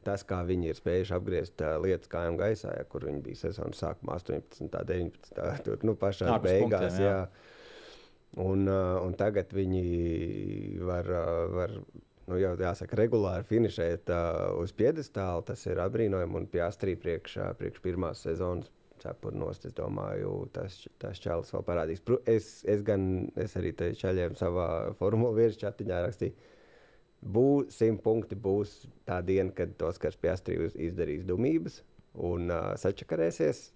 Tas, kā viņi ir spējuši apgriezt uh, lietas kājām gaisā, ja, kur viņi bija sezonas sākumā, 18, 19, [laughs] tur nu, pašā beigās. Punktiem, jā. Jā. Un, uh, un tagad viņi var, uh, var nu, jau jāsaka, regulāri finišēt uh, uz piedestāla, tas ir apbrīnojami. Un Piastrī priekš, uh, priekš pirmās sezonas cepurnos, es domāju, tas, tas čels vēl parādīs. Es, es, gan, es arī te čaļiem savā formula virsmas čatiņā rakstīju. Būs simt punkti, būs tā diena, kad Oskars Piastrī izdarīs dumības un uh, sačakarēsies.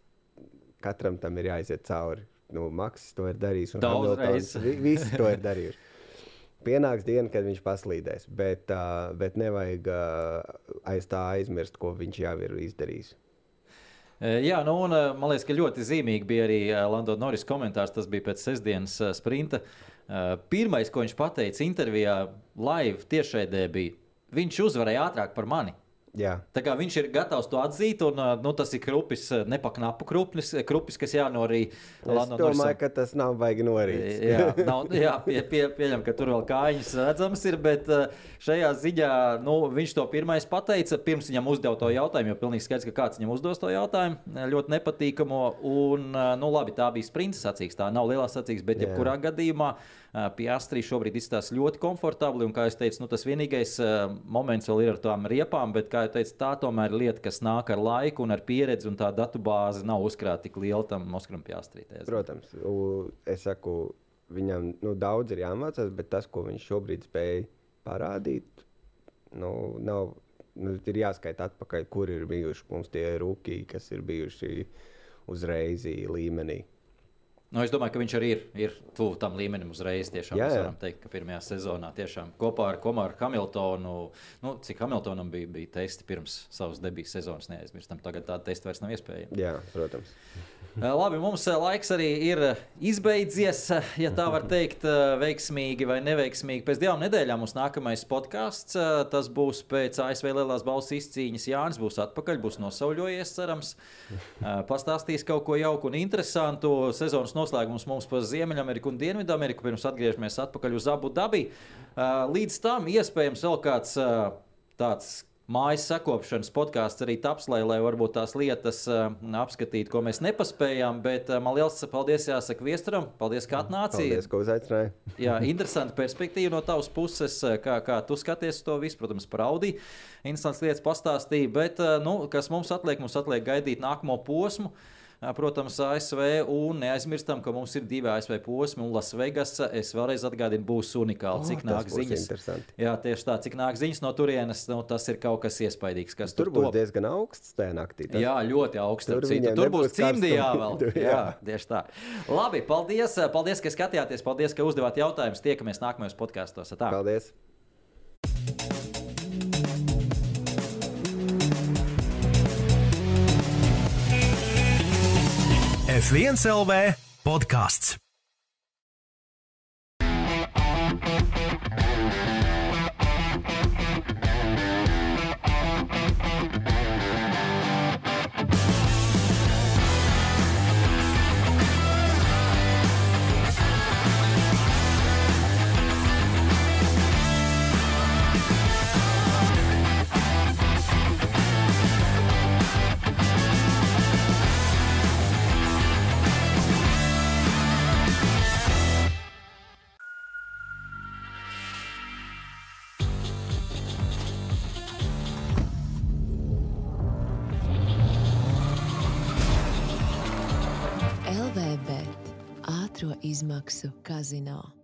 Katram tam ir jāiziet cauri. Nu, Maksis to ir darījis. Daudz reizes. Visi to ir darījuši pienāks diena, kad viņš paslīdēs, bet, uh, bet nevajag uh, aiz tā aizmirst, ko viņš jau ir izdarījis. Jā, nu, un man liekas, ka ļoti zīmīgi bija arī Lando Norris komentārs. Tas bija pēc sestdienas sprinta. Pirmais, ko viņš pateica intervijā, live tiešraidē, bija: viņš uzvarēja ātrāk par mani. Jā. Tā kā viņš ir gatavs to atzīt, un nu, tas ir krupis, nepaknapu krupis, krupis kas jānorīd. Es domāju, ka tas nav baigi norīts. jā, nav, jā pie, pie, pieņem, ka tur vēl kājas redzams ir, bet šajā ziņā nu, viņš to pirmais pateica, pirms viņam uzdeva to jautājumu, jo pilnīgi skaidrs, ka kāds viņam uzdos to jautājumu, ļoti nepatīkamo. Un, nu, labi, tā bija sprinta sacīks, tā nav lielā sacīks, bet jebkurā gadījumā. Piastri šobrīd izskatās ļoti komfortabli. Un, kā jau teicu, nu, tas vienīgais moments vēl ir ar tām riepām, bet, kā jau teicu, tā tomēr ir lieta, kas nāk ar laiku un ar pieredzi, un tā datu bāze nav uzkrāta tik liela tam Moskvam Piastri. Protams, es saku, viņam nu, daudz ir jāmācās, bet tas, ko viņš šobrīd spēj parādīt, nu, nav. Nu, ir jāskaita atpakaļ, kur ir bijuši mums tie rūkīgi, kas ir bijuši uzreiz līmenī. Nu, es domāju, ka viņš arī ir, ir tuvu tam līmenim uzreiz. Tiešām jā, jā. mēs varam teikt, ka pirmajā sezonā tiešām kopā ar Komaru Hamiltonu, nu, cik Hamiltonam bija, bija testi pirms savas debijas sezonas, neaizmirstam, tagad tāda testa vairs nav iespējama. Jā, protams. [laughs] Eh, labi, mums eh, laiks arī ir eh, izbeidzies, ja tā var teikt, veiksmīgi vai neveiksmīgi. Pēc divām nedēļām mums nākamais podkāsts. Tas būs pēc ASV Lielās balss izcīņas. Jānis būs atpakaļ, būs nosauļojies, cerams. Pastāstīs kaut ko jauku un interesantu. Sezonas noslēgums mums par Ziemeļameriku un Dienvidameriku. Pirms atgriežamies atpakaļ uz Abu Dabi. Līdz tam iespējams vēl kāds tāds mājas sakopšanas podkāsts arī taps, lai, lai varbūt tās lietas uh, apskatītu, ko mēs nepaspējām. Bet uh, man liels paldies jāsaka Viesturam. Paldies, ka atnācīji. Paldies, ka uzaicināji. [laughs] Jā, interesanti perspektīva no tavas puses, kā, kā tu skaties to visu, protams, par Audi. Interesants lietas pastāstīja, bet uh, nu, kas mums atliek? Mums atliek gaidīt nākamo posmu. Uh, protams, ASV. Un neaizmirstam, ka mums ir divi ASV posmi, un Lasvegas, es vēlreiz atgādinu, būs unikāli. Cik oh, nāk ziņas? Jā, tieši tā, cik nāk ziņas no turienes, nu, tas ir kaut kas iespaidīgs. Kas tur, tur būs top. diezgan augsts tajā naktī. Tas... Jā, ļoti augsts. Tur, tur būs cimdijā vēl. [laughs] jā. jā, tieši tā. Labi, paldies, paldies, ka skatījāties, paldies, ka uzdevāt jautājumus. Tiekamies nākamajos podkāstos. Paldies! F1 LV podkāsts. Maksu Casino.